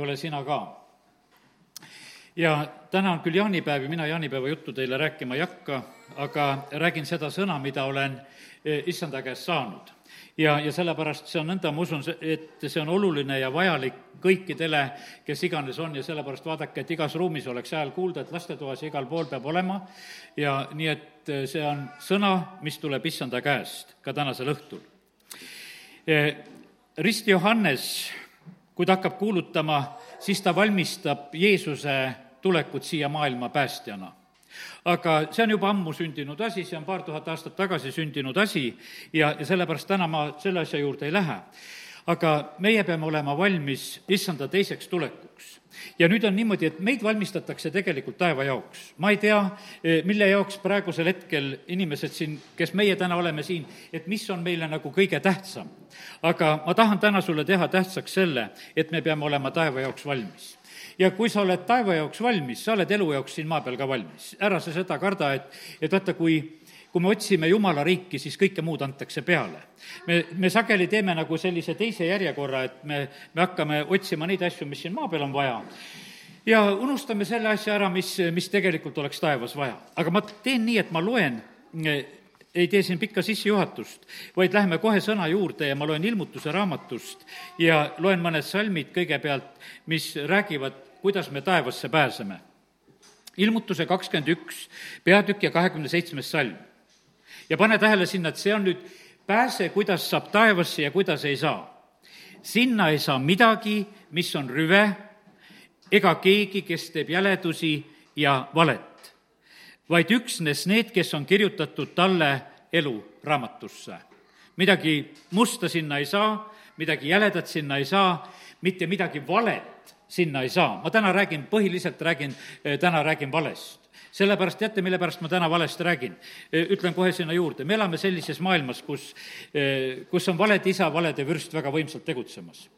ole sina ka. ja täna on küll jaanipäev ja mina jaanipäeva juttu teile rääkima ei hakka, aga räägin seda sõna, mida olen eh, issanda käest saanud. ja, ja sellepärast see on nõnda, ma usun, et see on oluline ja vajalik kõikidele, kes iganes on ja sellepärast vaadake, et igas ruumis oleks hääl kuulda, et lastetoas ja igal pool peab olema ja nii, et eh, see on sõna, mis tuleb issanda käest ka tänasel õhtul. Eh, Rist Johannes kui ta hakkab kuulutama, siis ta valmistab Jeesuse tulekut siia maailma päästjana aga see on juba ammu sündinud asi, see on paar tuhat aastat tagasi sündinud asi ja, ja sellepärast täna ma selle asja juurde ei lähe. aga meie peame olema valmis issanda teiseks tulekuks ja nüüd on niimoodi, et meid valmistatakse tegelikult taeva jaoks. ma ei tea, eh, mille jaoks praegusel hetkel inimesed siin, kes meie täna oleme siin, et mis on meile nagu kõige tähtsam. aga ma tahan täna sulle teha tähtsaks selle, et me peame olema taeva jaoks valmis ja kui sa oled taeva jaoks valmis, sa oled elu jaoks siin maa peal ka valmis. ära sa seda karda, et, et vaata, kui kui me otsime Jumala riiki, siis kõike muud antakse peale. me, me sageli teeme nagu sellise teise järjekorra, et me, me hakkame otsima neid asju, mis siin maa peal on vaja, ja unustame selle asja ära, mis, mis tegelikult oleks taevas vaja. aga ma teen nii, et ma loen ei tee siin pikka sissejuhatust, vaid läheme kohe sõna juurde ja ma loen ilmutuse raamatust ja loen mõned salmid kõigepealt, mis räägivad, kuidas me taevasse pääseme. ilmutuse kakskümmend üks, peatükk ja kahekümne seitsmes salm ja pane tähele sinna, et see on nüüd pääse, kuidas saab taevasse ja kuidas ei saa. sinna ei saa midagi, mis on rüve, ega keegi, kes teeb jäledusi ja valet, vaid üksnes need, kes on kirjutatud talle eluraamatusse. midagi musta sinna ei saa, midagi jäledat sinna ei saa, mitte midagi valet sinna ei saa. ma täna räägin, põhiliselt räägin, täna räägin valest sellepärast teate, mille pärast ma täna valesti räägin? ütlen kohe sinna juurde, me elame sellises maailmas, kus, kus on valede isa, valede vürst väga võimsalt tegutsemas.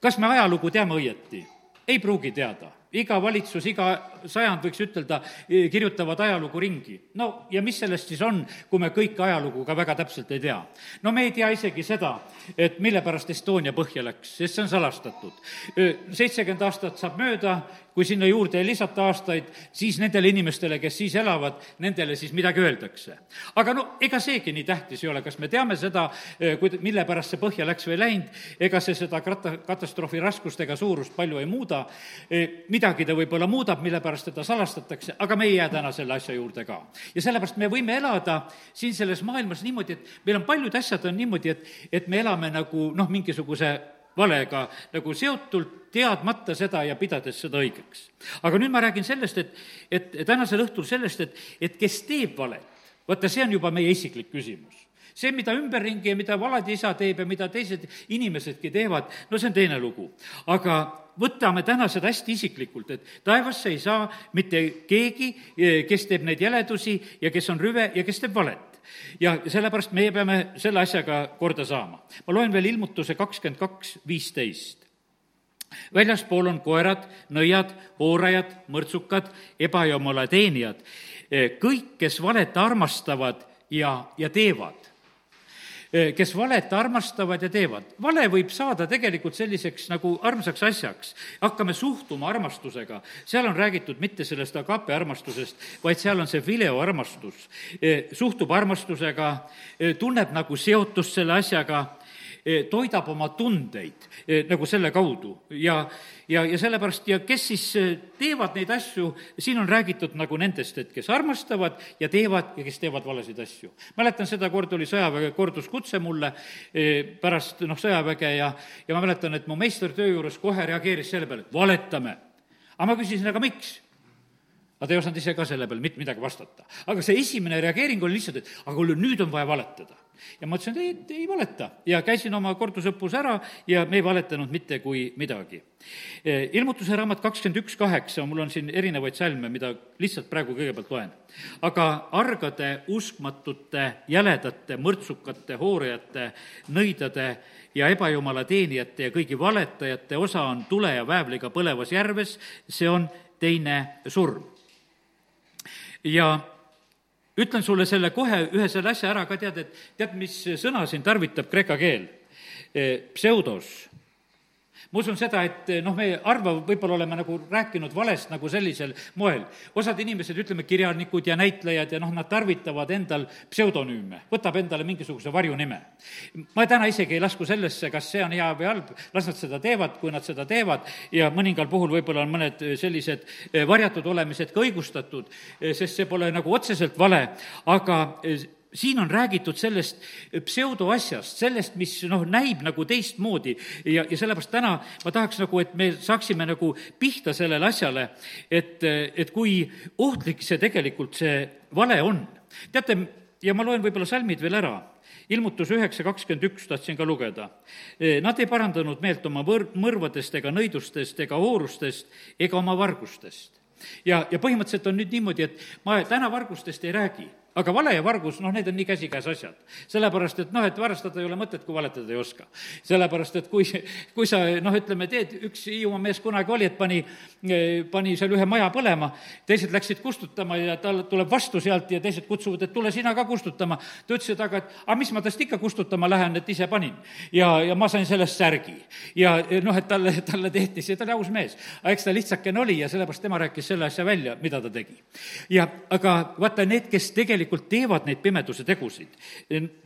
kas me ajalugu teame õieti? ei pruugi teada iga valitsus, iga sajand, võiks ütelda, kirjutavad ajalugu ringi. no ja mis sellest siis on, kui me kõike ajalugu ka väga täpselt ei tea? no me ei tea isegi seda, et mille pärast Estonia põhja läks, sest see on salastatud. seitsekümmend aastat saab mööda, kui sinna juurde ei lisata aastaid, siis nendele inimestele, kes siis elavad, nendele siis midagi öeldakse. aga no ega seegi nii tähtis ei ole, kas me teame seda, kui, mille pärast see põhja läks või ei läinud, ega see seda kata-, katastroofi raskust ega suurust palju ei muuda, midagi ta võib-olla muudab, mille pärast teda salastatakse, aga me ei jää täna selle asja juurde ka. ja sellepärast me võime elada siin selles maailmas niimoodi, et meil on paljud asjad on niimoodi, et, et me elame nagu noh, mingisuguse valega nagu seotult, teadmata seda ja pidades seda õigeks. aga nüüd ma räägin sellest, et, et tänasel õhtul sellest, et, et kes teeb valet, vaata, see on juba meie isiklik küsimus see, mida ümberringi ja mida valade isa teeb ja mida teised inimesedki teevad, no see on teine lugu. aga võtame täna seda hästi isiklikult, et taevasse ei saa mitte keegi, kes teeb neid jäledusi ja kes on rüve ja kes teeb valet ja sellepärast meie peame selle asjaga korda saama. ma loen veel ilmutuse kakskümmend kaks, viisteist väljaspool on koerad, nõiad, hoorajad, mõrtsukad, ebajumala teenijad, kõik, kes valet armastavad ja, ja teevad kes valet armastavad ja teevad. vale võib saada tegelikult selliseks nagu armsaks asjaks. hakkame suhtuma armastusega, seal on räägitud mitte sellest agape armastusest, vaid seal on see fileo armastus. Eh, suhtub armastusega, eh, tunneb nagu seotust selle asjaga Eh, toidab oma tundeid eh, nagu selle kaudu ja, ja, ja sellepärast ja kes siis eh, teevad neid asju, siin on räägitud nagu nendest, et kes armastavad ja teevad ja kes teevad valesid asju. mäletan seda, kord oli sõjaväe korduskutse mulle pärast noh, sõjaväge ja, ja ma mäletan, et mu meister töö juures kohe reageeris selle peale, et valetame. aga ma küsisin, aga miks? ta ei osanud ise ka selle peale mitte midagi vastata. aga see esimene reageering oli lihtsalt, et aga nüüd on vaja valetada ja ma ütlesin, et ei, ei valeta ja käisin oma kordusõppus ära ja me ei valetanud mitte kui midagi. E, ilmutuse raamat kakskümmend üks kaheksa, mul on siin erinevaid salme, mida lihtsalt praegu kõigepealt loen. aga argade, uskmatute, jäledate, mõrtsukate, hoorajate, nõidade ja ebajumala teenijate ja kõigi valetajate osa on tule ja väävliga põlevas järves, see on teine surm. ja ütlen sulle selle kohe, ühe selle asja ära ka, tead, et tead, mis sõna siin tarvitab kreeka keel? E, pseudos. Ma usun seda, et noh, me harva võib-olla oleme nagu rääkinud valest nagu sellisel moel. osad inimesed, ütleme, kirjanikud ja näitlejad ja noh, nad tarvitavad endal pseudonüüme, võtab endale mingisuguse varjunime. ma täna isegi ei lasku sellesse, kas see on hea või halb, las nad seda teevad, kui nad seda teevad ja mõningal puhul võib-olla on mõned sellised varjatud olemised ka õigustatud, sest see pole nagu otseselt vale, aga siin on räägitud sellest pseudoasjast, sellest, mis noh, näib nagu teistmoodi ja, ja sellepärast täna ma tahaks nagu, et me saaksime nagu pihta sellele asjale, et, et kui ohtlik see tegelikult, see vale on. teate, ja ma loen võib-olla salmid veel ära ilmutus üheksa kakskümmend üks tahtsin ka lugeda. Nad ei parandanud meelt oma võr-, mõrvadest ega nõidustest ega hoorustest ega oma vargustest. ja, ja põhimõtteliselt on nüüd niimoodi, et ma täna vargustest ei räägi aga vale ja vargus, noh, need on nii käsikäes asjad. sellepärast, et noh, et varastada ei ole mõtet, kui valetada ei oska. sellepärast, et kui, kui sa noh, ütleme, teed, üks Hiiumaa mees kunagi oli, et pani, pani seal ühe maja põlema, teised läksid kustutama ja tal tuleb vastu sealt ja teised kutsuvad, et tule sina ka kustutama. ta ütles, et aga, et aga mis ma tast ikka kustutama lähen, et ise panin. ja, ja ma sain sellest särgi. ja noh, et talle, talle tehti, see, ta oli aus mees. aga eks ta lihtsakene oli ja sellepärast tema rääkis selle asja välja, mida ta tegi. ja aga vaata, need, kes tegelikult tegelikult teevad neid pimeduse tegusid.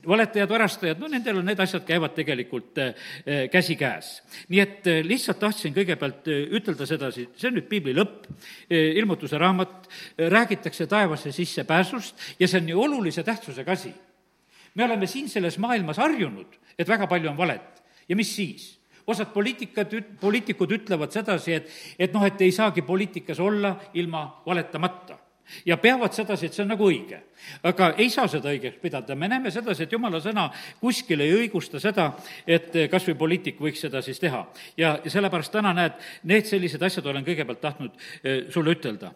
valetajad, varastajad, no nendel on need asjad käivad tegelikult eh, eh, käsikäes. nii et eh, lihtsalt tahtsin kõigepealt ütelda sedasi, see on nüüd piibli lõpp, ilmutuse raamat, räägitakse taevasse sissepääsust ja see on nii olulise tähtsusega asi. me oleme siin selles maailmas harjunud, et väga palju on valet ja mis siis osad poliitikad, poliitikud ütlevad sedasi, et, et noh, et ei saagi poliitikas olla ilma valetamata ja peavad sedasi, et see on nagu õige. aga ei saa seda õigeks pidada, me näeme sedasi, et jumala sõna kuskil ei õigusta seda, et kas või poliitik võiks seda siis teha. ja, sellepärast täna näed, need sellised asjad olen kõigepealt tahtnud eh, sulle ütelda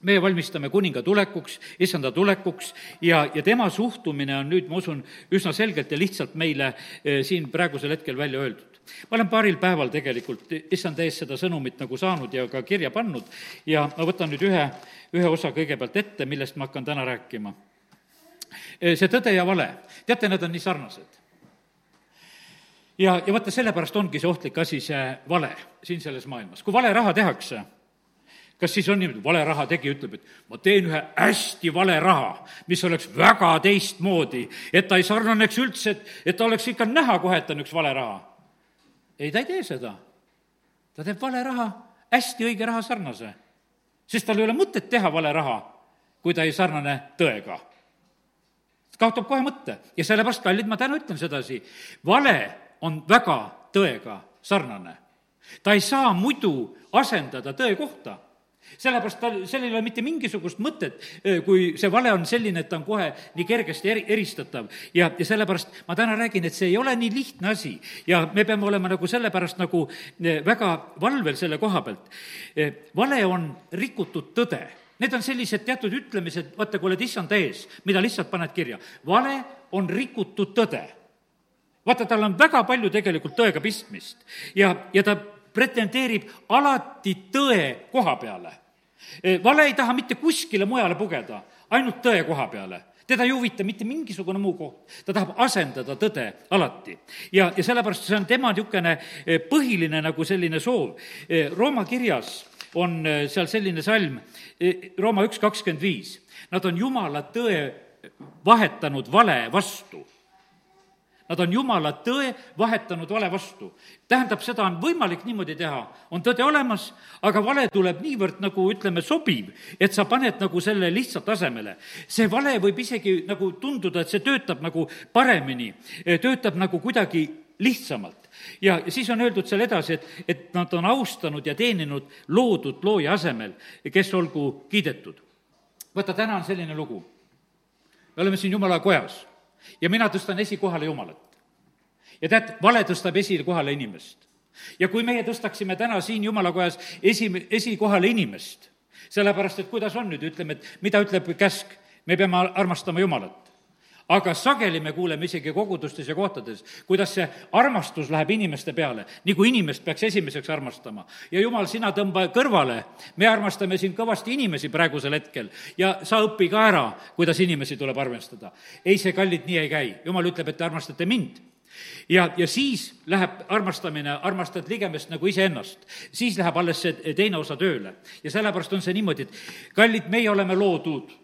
meie valmistame kuninga tulekuks, issanda tulekuks ja, ja tema suhtumine on nüüd, ma usun, üsna selgelt ja lihtsalt meile eh, siin praegusel hetkel välja öeldud ma olen paaril päeval tegelikult issanda ees seda sõnumit nagu saanud ja ka kirja pannud ja ma võtan nüüd ühe, ühe osa kõigepealt ette, millest ma hakkan täna rääkima. see tõde ja vale, teate, need on nii sarnased. ja, ja vaata, sellepärast ongi see ohtlik asi, see vale siin selles maailmas. kui vale raha tehakse, kas siis on niimoodi, vale raha tegija ütleb, et ma teen ühe hästi vale raha, mis oleks väga teistmoodi, et ta ei sarnaneks üldse, et, et ta oleks ikka näha kohe, et on üks vale raha ei, ta ei tee seda. ta teeb vale raha, hästi õige raha sarnase. sest tal ei ole mõtet teha vale raha, kui ta ei sarnane tõega. kaotab kohe mõtte ja sellepärast, kallid, ma täna ütlen sedasi, vale on väga tõega sarnane. ta ei saa muidu asendada tõe kohta sellepärast tal, sellel ei ole mitte mingisugust mõtet, kui see vale on selline, et ta on kohe nii kergesti eri, eristatav. ja, ja sellepärast ma täna räägin, et see ei ole nii lihtne asi ja me peame olema nagu sellepärast nagu väga valvel selle koha pealt. vale on rikutud tõde Need on sellised teatud ütlemised, vaata, kui oled issanda ees, mida lihtsalt paned kirja. vale on rikutud tõde. vaata, tal on väga palju tegelikult tõega pistmist ja, ja ta pretendeerib alati tõe koha peale. Vale ei taha mitte kuskile mujale pugeda, ainult tõe koha peale teda ei huvita mitte mingisugune muu koht, ta tahab asendada tõde alati. ja, ja sellepärast see on tema niisugune põhiline nagu selline soov. Rooma kirjas on seal selline salm, Rooma üks kakskümmend viis, nad on jumala tõe vahetanud vale vastu Nad on jumala tõe vahetanud vale vastu. tähendab, seda on võimalik niimoodi teha, on tõde olemas, aga vale tuleb niivõrd nagu ütleme, sobiv, et sa paned nagu selle lihtsalt asemele. see vale võib isegi nagu tunduda, et see töötab nagu paremini, töötab nagu kuidagi lihtsamalt. ja siis on öeldud seal edasi, et, et nad on austanud ja teeninud loodud looja asemel, kes olgu kiidetud. vaata, täna on selline lugu. me oleme siin jumala kojas ja mina tõstan esikohale Jumalat. ja tead, vale tõstab esikohale inimest. ja kui meie tõstaksime täna siin Jumalakojas esi, esikohale inimest, sellepärast et kuidas on nüüd, ütleme, et mida ütleb käsk, me peame armastama Jumalat aga sageli me kuuleme isegi kogudustes ja kohtades, kuidas see armastus läheb inimeste peale, nagu inimest peaks esimeseks armastama. ja jumal, sina tõmba kõrvale, me armastame siin kõvasti inimesi praegusel hetkel ja sa õpi ka ära, kuidas inimesi tuleb arvestada. ei, see, kallid, nii ei käi. jumal ütleb, et te armastate mind ja, ja siis läheb armastamine, armastad ligemest nagu iseennast. siis läheb alles see teine osa tööle. ja sellepärast on see niimoodi, et kallid, meie oleme loodud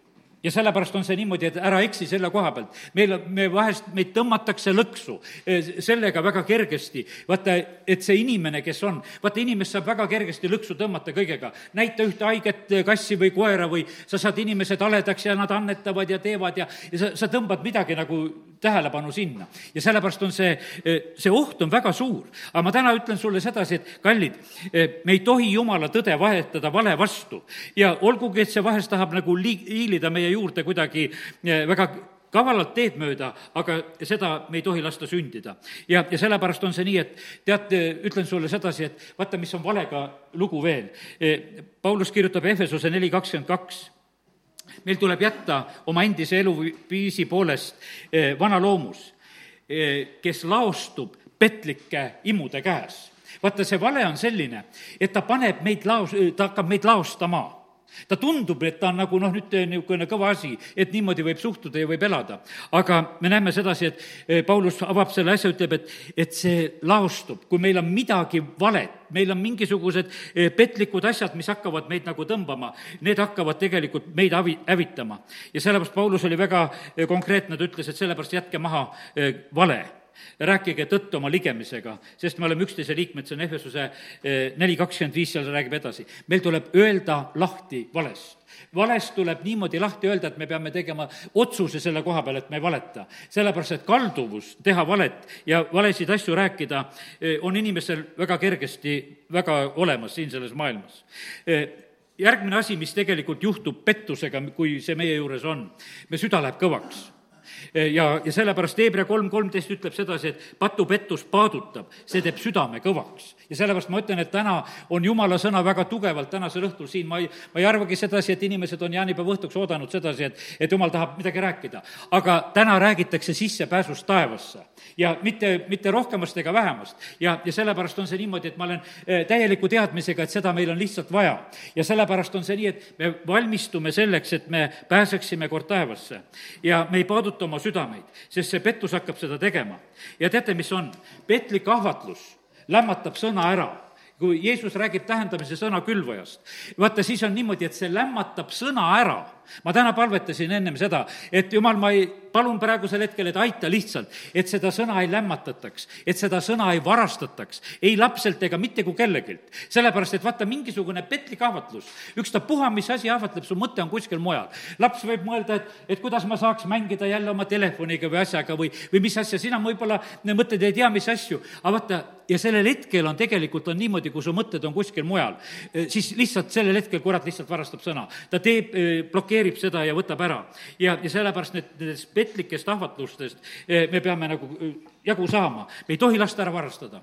ja sellepärast on see niimoodi, et ära eksi selle koha pealt. meil, me vahest, meid tõmmatakse lõksu eh, sellega väga kergesti. vaata, et see inimene, kes on, vaata, inimest saab väga kergesti lõksu tõmmata kõigega. näita ühte haiget kassi või koera või sa saad inimesed haledaks ja nad annetavad ja teevad ja, ja sa, sa tõmbad midagi nagu tähelepanu sinna. ja sellepärast on see, eh, see oht on väga suur. aga ma täna ütlen sulle sedasi, et kallid, me ei tohi jumala tõde vahetada vale vastu. ja olgugi, et see vahest tahab nagu liig-, hiilida meie juurde kuidagi eh, väga kavalalt teed mööda, aga seda me ei tohi lasta sündida. ja, ja sellepärast on see nii, et tead, ütlen sulle sedasi, et vaata, mis on valega lugu veel. Eh, Paulus kirjutab Efesuse neli kakskümmend kaks meil tuleb jätta oma endise eluviisi poolest eh, vana loomus, kes laostub petlike imude käes. vaata, see vale on selline, et ta paneb meid laos, ta hakkab meid laostama ta tundub, et ta on nagu noh, nüüd niisugune kõva asi, et niimoodi võib suhtuda ja võib elada. aga me näeme sedasi, et eh, Paulus avab selle asja, ütleb, et, et see laostub, kui meil on midagi valet, meil on mingisugused eh, petlikud asjad, mis hakkavad meid nagu tõmbama, need hakkavad tegelikult meid avi, hävitama. ja sellepärast Paulus oli väga eh, konkreetne, ta ütles, et sellepärast jätke maha vale rääkige tõtt oma ligemisega, sest me oleme üksteise liikmed, see on Ehvesuse eh, neli kakskümmend viis, seal räägib edasi. meil tuleb öelda lahti valest. valest tuleb niimoodi lahti öelda, et me peame tegema otsuse selle koha peal, et me ei valeta. sellepärast, et kalduvus teha valet ja valesid asju rääkida eh, on inimestel väga kergesti väga olemas siin selles maailmas eh, järgmine asi, mis tegelikult juhtub pettusega, kui see meie juures on, me süda läheb kõvaks ja, ja sellepärast Hebra kolm kolmteist ütleb sedasi, et patupettus paadutab, see teeb südame kõvaks. Ja sellepärast ma ütlen, et täna on jumala sõna väga tugevalt tänasel õhtul siin, ma ei, ma ei arvagi sedasi, et inimesed on jaanipäeva õhtuks oodanud sedasi, et, et jumal tahab midagi rääkida. aga täna räägitakse sissepääsust taevasse ja mitte, mitte rohkemast ega vähemast. ja, ja sellepärast on see niimoodi, et ma olen eh, täieliku teadmisega, et seda meil on lihtsalt vaja. ja sellepärast on see nii, et me valmistume selleks, et me pääseksime kord taevasse. ja me ei paaduta oma südameid, sest see pettus hakkab seda tegema. ja teate, mis on? petlik ahvatlus lämmatab sõna ära. Kui Jeesus räägib tähendamise sõna külvajast, vaata, siis on niimoodi, et see lämmatab sõna ära ma täna palvetasin ennem seda, et jumal, ma ei, palun praegusel hetkel, et aita lihtsalt, et seda sõna ei lämmatataks, et seda sõna ei varastataks, ei lapselt ega mitte kui kellegilt. sellepärast, et vaata, mingisugune petlik ahvatlus, ükstapuha, mis asi ahvatleb, su mõte on kuskil mujal. laps võib mõelda, et, et kuidas ma saaks mängida jälle oma telefoniga või asjaga või, või mis asja, sina võib-olla mõtled, ei tea, mis asju, aga vaata, ja sellel hetkel on tegelikult on niimoodi, kui su mõtted on kuskil mujal, siis lihtsalt sellel hetkel kurat lihtsalt varastab sõna. ta teeb, blokeerib blokeerib seda ja võtab ära. ja, ja sellepärast need, nendest petlikest ahvatlustest eh, me peame nagu eh, jagu saama, me ei tohi lasta ära varastada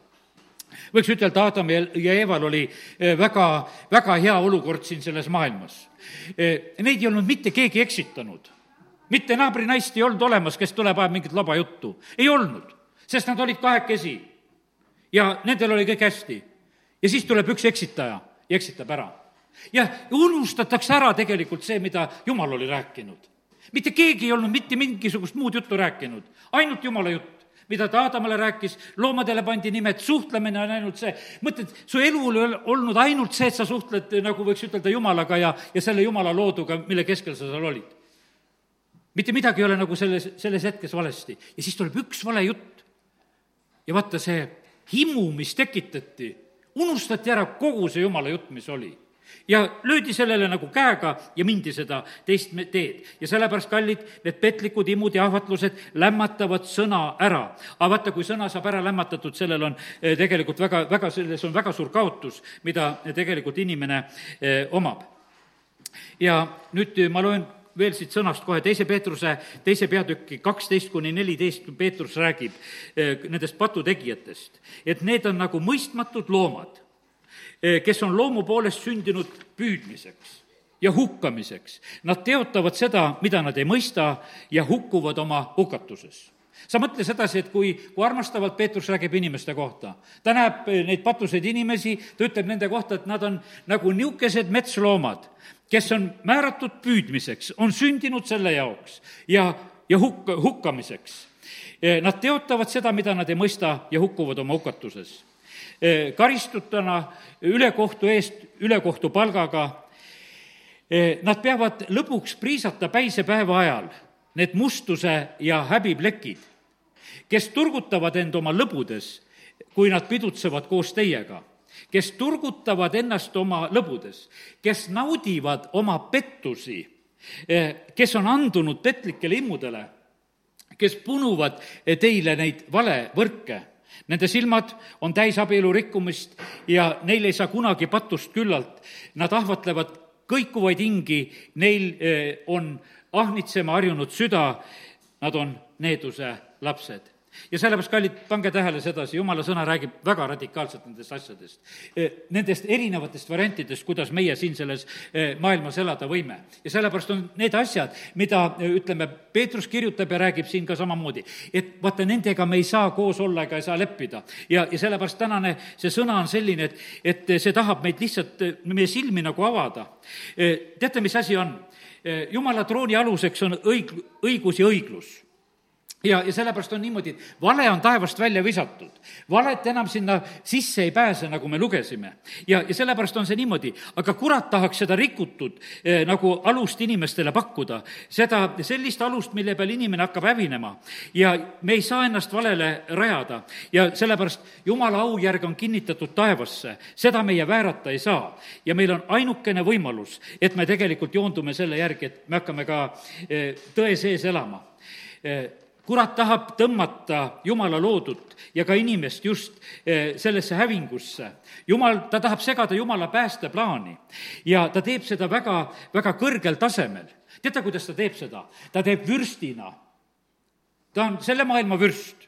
võiks ütelda, Adam ja Eeval oli eh, väga, väga hea olukord siin selles maailmas. Neid ei olnud mitte keegi eksitanud. mitte naabrinaist ei olnud olemas, kes tuleb, ajab mingit laba juttu. ei olnud, sest nad olid kahekesi. ja nendel oli kõik hästi. ja siis tuleb üks eksitaja ja eksitab ära ja unustatakse ära tegelikult see, mida Jumal oli rääkinud. mitte keegi ei olnud mitte mingisugust muud juttu rääkinud, ainult Jumala jutt mida ta Aadamale rääkis, loomadele pandi nimed, suhtlemine on ainult see. mõtled, su elu oli olnud ainult see, et sa suhtled, nagu võiks ütelda, Jumalaga ja, ja selle Jumala looduga, mille keskel sa seal olid. mitte midagi ei ole nagu selles, selles hetkes valesti. ja siis tuleb üks vale jutt. ja vaata, see himu, mis tekitati, unustati ära kogu see Jumala jutt, mis oli ja löödi sellele nagu käega ja mindi seda teist teed. ja sellepärast, kallid, need petlikud imud ja ahvatlused lämmatavad sõna ära. aga vaata, kui sõna saab ära lämmatatud, sellel on eh, tegelikult väga, väga, selles on väga suur kaotus, mida tegelikult inimene eh, omab. ja nüüd ma loen veel siit sõnast kohe teise Peetruse teise peatüki kaksteist kuni neliteist, Peetrus räägib eh, nendest patutegijatest. et need on nagu mõistmatud loomad Eh, kes on loomu poolest sündinud püüdmiseks ja hukkamiseks. Nad teotavad seda, mida nad ei mõista ja hukkuvad oma hukatuses sa mõtle sedasi, et kui, kui armastavalt Peetrus räägib inimeste kohta. ta näeb eh, neid patuseid inimesi, ta ütleb nende kohta, et nad on nagu niisugused metsloomad, kes on määratud püüdmiseks, on sündinud selle jaoks ja ja hukk, hukkamiseks. Nad teotavad seda, mida nad ei mõista ja hukkuvad oma hukatuses. Karistutena ülekohtu eest ülekohtu palgaga, nad peavad lõbuks priisata päise päeva ajal need mustuse ja häbiplekid, kes turgutavad end oma lõbudes, kui nad pidutsevad koos teiega kes turgutavad ennast oma lõbudes, kes naudivad oma pettusi, eh, kes on andunud petlikele immudele, kes punuvad teile neid valevõrke. Nende silmad on täis abielu rikkumist ja neil ei saa kunagi patust küllalt. Nad ahvatlevad kõikuvaid hingi, neil eh, on ahnitsema harjunud süda, nad on needuse lapsed ja sellepärast, kallid, pange tähele sedasi, jumala sõna räägib väga radikaalselt nendest asjadest. Eh, nendest erinevatest variantidest, kuidas meie siin selles eh, maailmas elada võime. ja sellepärast on need asjad, mida eh, ütleme, Peetrus kirjutab ja räägib siin ka samamoodi, et vaata, nendega me ei saa koos olla ega ei saa leppida. ja, ja sellepärast tänane see sõna on selline, et, et see tahab meid lihtsalt, meie silmi nagu avada. teate, mis asi on? jumala trooni aluseks on õig-, õigus ja õiglus ja, ja sellepärast on niimoodi, et vale on taevast välja visatud. valet enam sinna sisse ei pääse, nagu me lugesime. ja, ja sellepärast on see niimoodi, aga kurat tahaks seda rikutud eh, nagu alust inimestele pakkuda, seda, sellist alust, mille peal inimene hakkab hävinema. ja me ei saa ennast valele rajada ja sellepärast jumala aujärg on kinnitatud taevasse, seda meie väärata ei saa. ja meil on ainukene võimalus, et me tegelikult joondume selle järgi, et me hakkame ka eh, tõe sees elama eh, kurat tahab tõmmata Jumala loodut ja ka inimest just eh, sellesse hävingusse. Jumal, ta tahab segada Jumala päästeplaani ja ta teeb seda väga, väga kõrgel tasemel. teate, kuidas ta teeb seda? ta teeb vürstina. ta on selle maailma vürst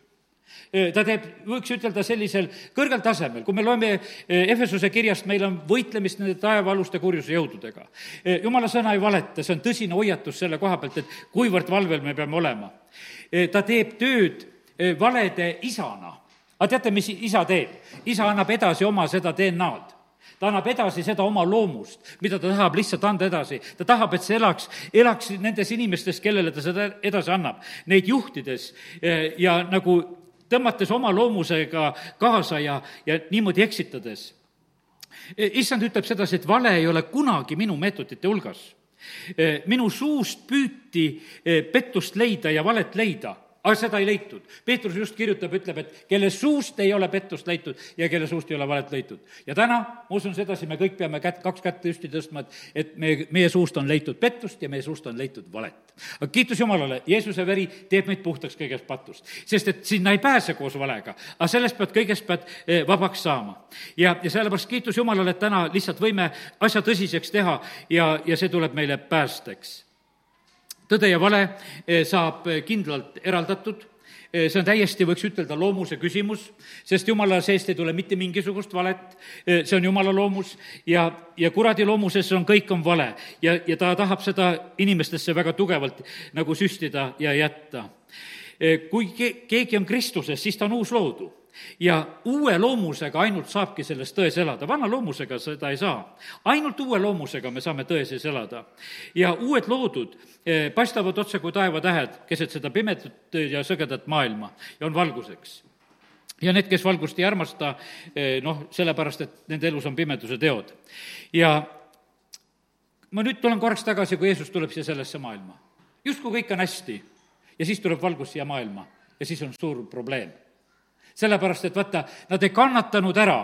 ta teeb, võiks ütelda sellisel kõrgel tasemel, kui me loeme Efesuse kirjast, meil on võitlemist nende taevaaluste kurjuse jõududega. jumala sõna ei valeta, see on tõsine hoiatus selle koha pealt, et kuivõrd valvel me peame olema ta teeb tööd valede isana. aga teate, mis isa teeb? isa annab edasi oma seda DNA-d ta annab edasi seda oma loomust, mida ta tahab lihtsalt anda edasi. ta tahab, et see elaks, elaks nendes inimestes, kellele ta seda edasi annab, neid juhtides ja nagu tõmmates oma loomusega kaasa ja, ja niimoodi eksitades. issand ütleb sedasi, et vale ei ole kunagi minu meetodite hulgas Eh, minu suust püüti eh, pettust leida ja valet leida aga seda ei leitud. Peetrus just kirjutab, ütleb, et kelle suust ei ole pettust leitud ja kelle suust ei ole valet leitud. ja täna, ma usun sedasi, me kõik peame kätt, kaks kätt püsti tõstma, et, et meie, meie suust on leitud pettust ja meie suust on leitud valet. aga kiitus Jumalale, Jeesuse veri teeb meid puhtaks kõigest patust. sest et sinna ei pääse koos valega, aga sellest pead, kõigest pead eh, vabaks saama. ja, ja sellepärast kiitus Jumalale, et täna lihtsalt võime asja tõsiseks teha ja, ja see tuleb meile päästeks tõde ja vale eh, saab eh, kindlalt eraldatud, eh, see on täiesti, võiks ütelda, loomuse küsimus, sest jumala seest ei tule mitte mingisugust valet, see on jumala loomus ja, ja kuradi loomuses on, kõik on vale. ja, ja ta tahab seda inimestesse väga tugevalt nagu süstida ja jätta. kui keegi on Kristuses, siis ta on uus loodu ja uue loomusega ainult saabki selles tões elada, vana loomusega seda ei saa. ainult uue loomusega me saame tõe sees elada. ja uued loodud eh, paistavad otse kui taevatähed keset seda pimedat ja sõgedat maailma ja on valguseks ja need, kes valgust ei armasta, eh, noh, sellepärast, et nende elus on pimeduse teod. ja ma nüüd tulen korraks tagasi, kui Jeesus tuleb siia sellesse maailma. justkui kõik on hästi ja siis tuleb valgus siia maailma ja siis on suur probleem sellepärast et vaata, nad ei kannatanud ära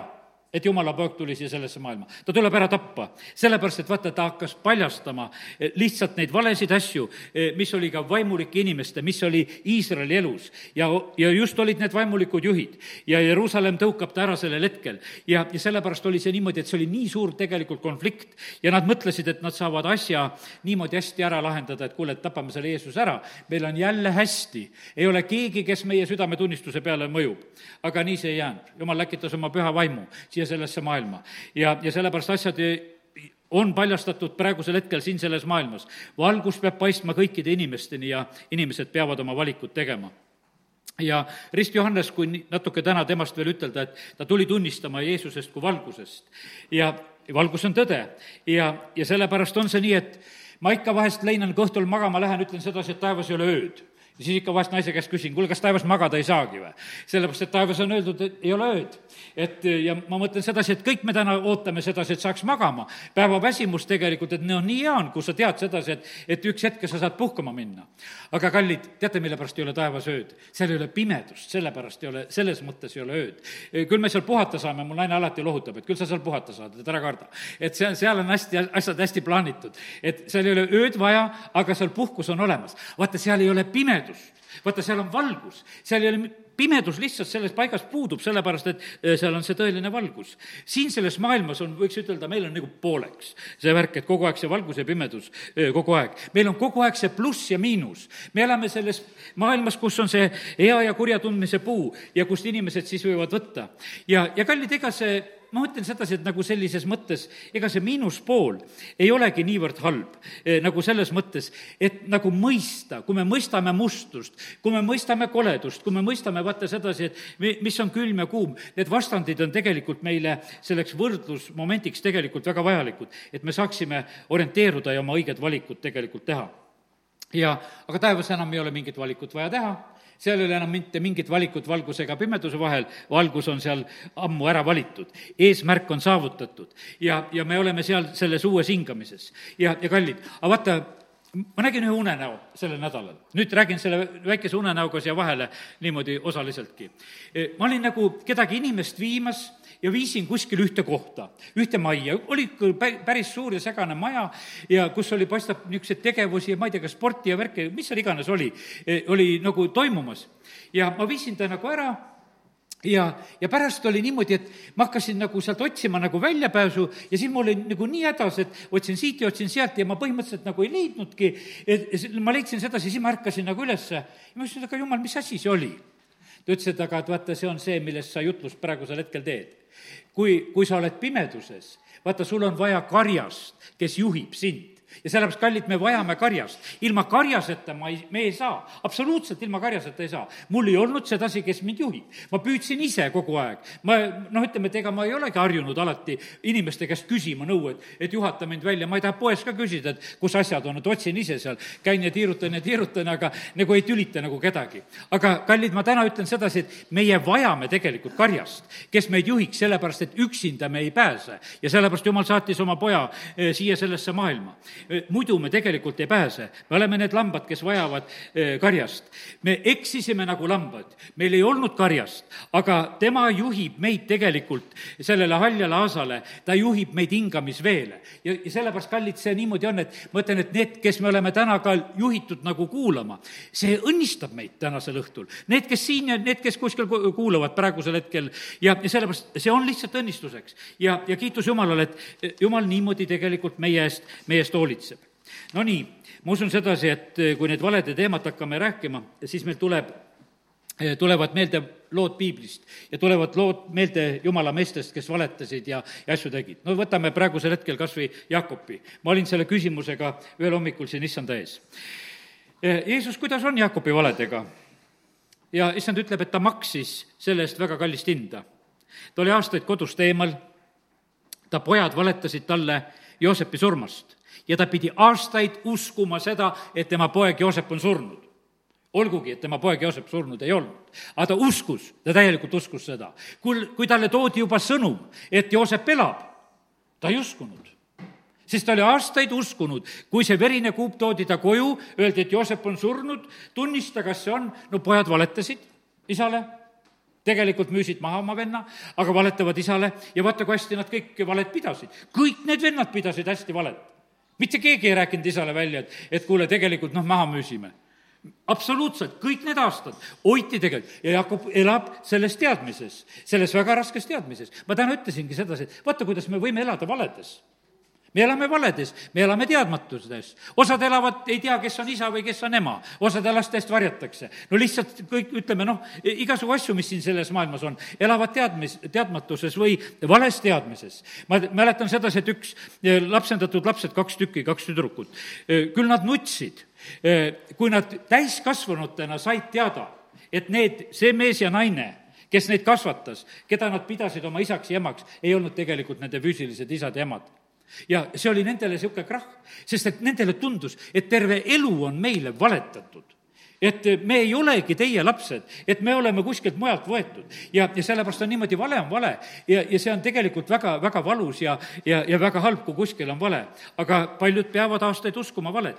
et jumala poeg tuli siia sellesse maailma. ta tuleb ära tappa, sellepärast et vaata, ta hakkas paljastama eh, lihtsalt neid valesid asju, eh, mis oli ka vaimulike inimeste, mis oli Iisraeli elus. ja, ja just olid need vaimulikud juhid ja Jeruusalemm tõukab ta ära sellel hetkel. ja, ja sellepärast oli see niimoodi, et see oli nii suur tegelikult konflikt ja nad mõtlesid, et nad saavad asja niimoodi hästi ära lahendada, et kuule, et tapame selle Jeesuse ära, meil on jälle hästi. ei ole keegi, kes meie südametunnistuse peale mõjub. aga nii see ei jäänud, jumal läkitas oma püha vaimu siia siia sellesse maailma. ja, ja sellepärast asjad on paljastatud praegusel hetkel siin selles maailmas. valgus peab paistma kõikide inimesteni ja inimesed peavad oma valikud tegema ja Rist Johannes, kui natuke täna temast veel ütelda, et ta tuli tunnistama Jeesusest kui valgusest ja valgus on tõde ja, ja sellepärast on see nii, et ma ikka vahest leinan, kui õhtul magama lähen, ütlen sedasi, et taevas ei ole ööd siis ikka vahest naise käest küsin, kuule, kas taevas magada ei saagi või? sellepärast, et taevas on öeldud, et ei ole ööd. et ja ma mõtlen sedasi, et kõik me täna ootame sedasi, et saaks magama. päevaväsimus tegelikult, et noh, nii hea on, kui sa tead sedasi, et, et üks hetk sa saad puhkama minna. aga kallid, teate, mille pärast ei ole taevas ööd? seal ei ole pimedust, sellepärast ei ole, selles mõttes ei ole ööd. küll me seal puhata saame, mul naine alati lohutab, et küll sa seal puhata saad, et ära karda. et seal, seal on hästi, asjad hästi plaanitud. et seal ei ole ööd vaja, aga seal puhkus on olemas. vaata, seal ei ole pimedust, vaata, seal on valgus, seal ei ole pimedus lihtsalt selles paigas puudub, sellepärast et eh, seal on see tõeline valgus. siin selles maailmas on, võiks ütelda, meil on nagu pooleks see värk, et kogu aeg see valgus ja pimedus eh, kogu aeg. meil on kogu aeg see pluss ja miinus. me elame selles maailmas, kus on see hea ja kurja tundmise puu ja kust inimesed siis võivad võtta. ja, ja kallid, ega see ma mõtlen sedasi, et nagu sellises mõttes, ega see miinuspool ei olegi niivõrd halb, eh, nagu selles mõttes, et nagu mõista, kui me mõistame mustust, kui me mõistame koledust, kui me mõistame vaata sedasi, et mis on külm ja kuum, need vastandid on tegelikult meile selleks võrdlusmomendiks tegelikult väga vajalikud, et me saaksime orienteeruda ja oma õiged valikud tegelikult teha. Ja, aga taevas enam ei ole mingit valikut vaja teha. Seal ei ole enam mitte mingit valikut valguse ega pimeduse vahel, valgus on seal ammu ära valitud. eesmärk on saavutatud. Ja, ja me oleme seal selles uues hingamises. ja, ja kallid, aga vaata, ma nägin ühe unenäo sellel nädalal. nüüd räägin selle väikese unenäoga siia vahele niimoodi osaliseltki. ma olin nagu kedagi inimest viimas ja viisin kuskile ühte kohta, ühte majja, oli küll päris suur ja segane maja ja kus oli, paistab, niisuguseid tegevusi ja ma ei tea, kas sporti ja värki, mis seal iganes oli, e, oli nagu toimumas. ja ma viisin ta nagu ära ja, ja pärast oli niimoodi, et ma hakkasin nagu sealt otsima nagu väljapääsu ja siis mul oli nagu nii hädas, et otsin siit ja otsin sealt ja ma põhimõtteliselt nagu ei leidnudki, et ma leidsin sedasi, siis ma ärkasin nagu ülesse. Ja ma ütlesin, et aga jumal, mis asi see oli? ta ütles, et aga et vaata, see on see, millest sa jutlust praegusel hetkel teed. Kui, kui sa oled pimeduses, vaata, sul on vaja karjast, kes juhib sind ja sellepärast, kallid, me vajame karjast. ilma karjaseta ma ei, me ei saa, absoluutselt ilma karjaseta ei saa. mul ei olnud sedasi, kes mind juhib. ma püüdsin ise kogu aeg. ma noh, ütleme, et ega ma ei olegi harjunud alati inimeste käest küsima nõu, et, et juhata mind välja, ma ei taha poes ka küsida, et kus asjad on, et otsin ise seal, käin ja tiirutan ja tiirutan, aga nagu ei tülita nagu kedagi. aga kallid, ma täna ütlen sedasi, et meie vajame tegelikult karjast, kes meid juhiks, sellepärast et üksinda me ei pääse. ja sellepärast Jumal saatis oma poja eh, siia sellesse maailma muidu me tegelikult ei pääse. me oleme need lambad, kes vajavad karjast. me eksisime nagu lambad, meil ei olnud karjast, aga tema juhib meid tegelikult sellele haljale aasale, ta juhib meid hingamisveele. ja, ja sellepärast, kallid, see niimoodi on, et ma ütlen, et need, kes me oleme täna ka juhitud nagu kuulama, see õnnistab meid tänasel õhtul. Need, kes siin ja need, kes kuskil kuulavad praegusel hetkel ja, ja sellepärast see on lihtsalt õnnistuseks. ja, ja kiitus Jumalale, et Jumal niimoodi tegelikult meie eest, meie eest hoolitseb hoolitseb. Nonii, ma usun sedasi, et eh, kui need valede teemat hakkame rääkima, siis meil tuleb eh, tulevad meelde lood piiblist ja tulevad lood meelde jumala meestest, kes valetasid ja, ja asju tegid. no võtame praegusel hetkel kas või Jakobi. ma olin selle küsimusega ühel hommikul siin issanda ees. Eh, Jeesus, kuidas on Jakobi valedega? ja issand ütleb, et ta maksis selle eest väga kallist hinda. ta oli aastaid kodust eemal, ta pojad valetasid talle Joosepi surmast ja ta pidi aastaid uskuma seda, et tema poeg Joosep on surnud. olgugi, et tema poeg Joosep surnud ei olnud. aga ta uskus, ta täielikult uskus seda. kui, kui talle toodi juba sõnum, et Joosep elab, ta ei uskunud sest ta oli aastaid uskunud, kui see verine kuup toodi ta koju, öeldi, et Joosep on surnud, tunnista, kas see on, no pojad valetasid isale, tegelikult müüsid maha oma venna, aga valetavad isale ja vaata, kui hästi nad kõik valet pidasid. kõik need vennad pidasid hästi valet mitte keegi ei rääkinud isale välja, et, et kuule, tegelikult noh, maha müüsime. absoluutselt, kõik need aastad hoiti tegelikult ja Jakob elab selles teadmises, selles väga raskes teadmises. ma täna ütlesingi sedasi, et vaata, kuidas me võime elada valedes me elame valedes, me elame teadmatuses. osad elavad, ei tea, kes on isa või kes on ema, osade laste eest varjatakse. no lihtsalt kõik, ütleme noh, igasugu asju, mis siin selles maailmas on, elavad teadmis, teadmatuses või vales teadmises. ma mäletan sedasi, et üks eh, lapsendatud lapsed, kaks tükki, kaks tüdrukut, eh, küll nad nutsid, eh, kui nad täiskasvanutena said teada, et need, see mees ja naine, kes neid kasvatas, keda nad pidasid oma isaks ja emaks, ei olnud tegelikult nende füüsilised isad ja emad ja see oli nendele niisugune krahh, sest et nendele tundus, et terve elu on meile valetatud et me ei olegi teie lapsed, et me oleme kuskilt mujalt võetud. ja, ja sellepärast on niimoodi, vale on vale ja, ja see on tegelikult väga, väga valus ja, ja, ja väga halb, kui kuskil on vale. aga paljud peavad aastaid uskuma valet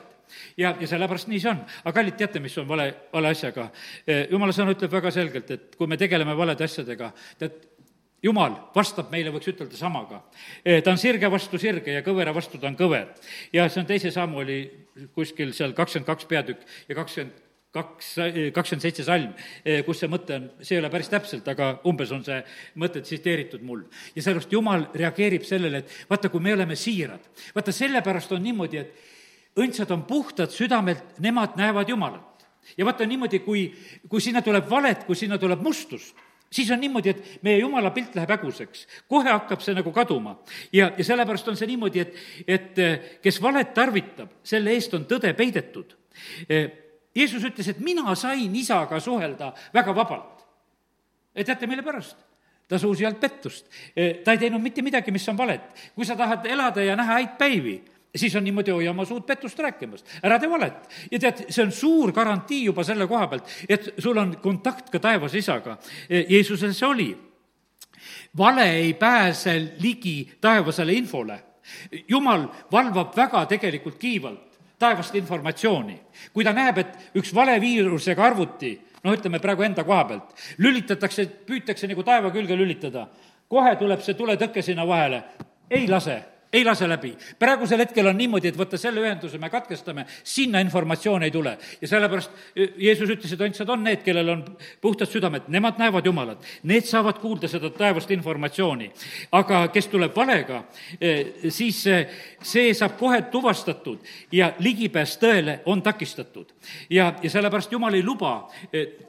ja, ja sellepärast nii see on. aga kallid, teate, mis on vale, vale asjaga? jumala sõna ütleb väga selgelt, et kui me tegeleme valede asjadega, tead, jumal vastab meile, võiks ütelda, samaga. ta on sirge vastu sirge ja kõvera vastu ta on kõver. ja see on teise sammu oli kuskil seal kakskümmend kaks peatükk ja kakskümmend kaks, kakskümmend seitse salm, kus see mõte on, see ei ole päris täpselt, aga umbes on see mõte tsiteeritud mul. ja sellepärast Jumal reageerib sellele, et vaata, kui me oleme siirad, vaata sellepärast on niimoodi, et õndsad on puhtad südamelt, nemad näevad Jumalat. ja vaata niimoodi, kui, kui sinna tuleb valet, kui sinna tuleb mustust, siis on niimoodi, et meie jumala pilt läheb häguseks. kohe hakkab see nagu kaduma. ja, ja sellepärast on see niimoodi, et, et kes valet tarvitab, selle eest on tõde peidetud Jeesus ütles, et mina sain isaga suhelda väga vabalt. teate, mille pärast? ta suus ei olnud pettust. ta ei teinud mitte midagi, mis on valet. kui sa tahad elada ja näha häid päivi, siis on niimoodi, hoia oma suud pettust rääkimast, ära tee valet. ja tead, see on suur garantii juba selle koha pealt, et sul on kontakt ka taevas isaga. Jeesusel see oli. vale ei pääse ligi taevasele infole. jumal valvab väga tegelikult kiivalt taevast informatsiooni. kui ta näeb, et üks valeviirusega arvuti, no ütleme praegu enda koha pealt, lülitatakse, püütakse nagu taeva külge lülitada, kohe tuleb see tuletõke sinna vahele, ei lase ei lase läbi. praegusel hetkel on niimoodi, et vaata, selle ühenduse me katkestame, sinna informatsioon ei tule. ja sellepärast e, Jeesus ütles, et õndsad on need, kellel on puhtad südamed, nemad näevad Jumalat. Need saavad kuulda seda taevast informatsiooni. aga kes tuleb valega, e, siis e, see saab kohe tuvastatud ja ligipääs tõele on takistatud. ja, ja sellepärast Jumal ei luba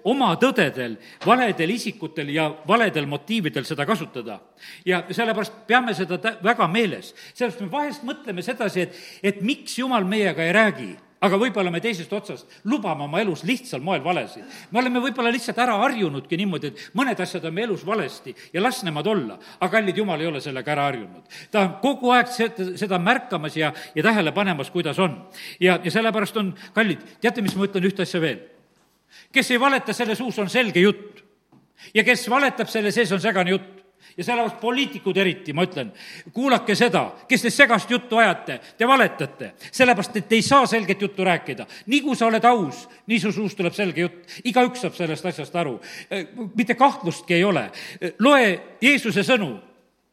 oma tõdedel, valedel isikutel ja valedel motiividel seda kasutada. ja sellepärast peame seda väga meeles sellepärast me vahest mõtleme sedasi, et, et miks Jumal meiega ei räägi aga võib-olla me teisest otsast lubame oma elus lihtsal moel valesid. me oleme võib-olla lihtsalt ära harjunudki niimoodi, et mõned asjad on meie elus valesti ja las nemad olla. aga kallid Jumal ei ole sellega ära harjunud. ta on kogu aeg seda, seda märkamas ja, ja tähele panemas, kuidas on. ja, ja sellepärast on, kallid, teate, mis ma ütlen ühte asja veel? kes ei valeta, selle suus on selge jutt. ja kes valetab, selle sees on segane jutt ja sellepärast poliitikud eriti, ma ütlen, kuulake seda, kes te segast juttu ajate, te valetate, sellepärast et te ei saa selget juttu rääkida. nii kui sa oled aus, nii su suust tuleb selge jutt, igaüks saab sellest asjast aru. mitte kahtlustki ei ole. loe Jeesuse sõnu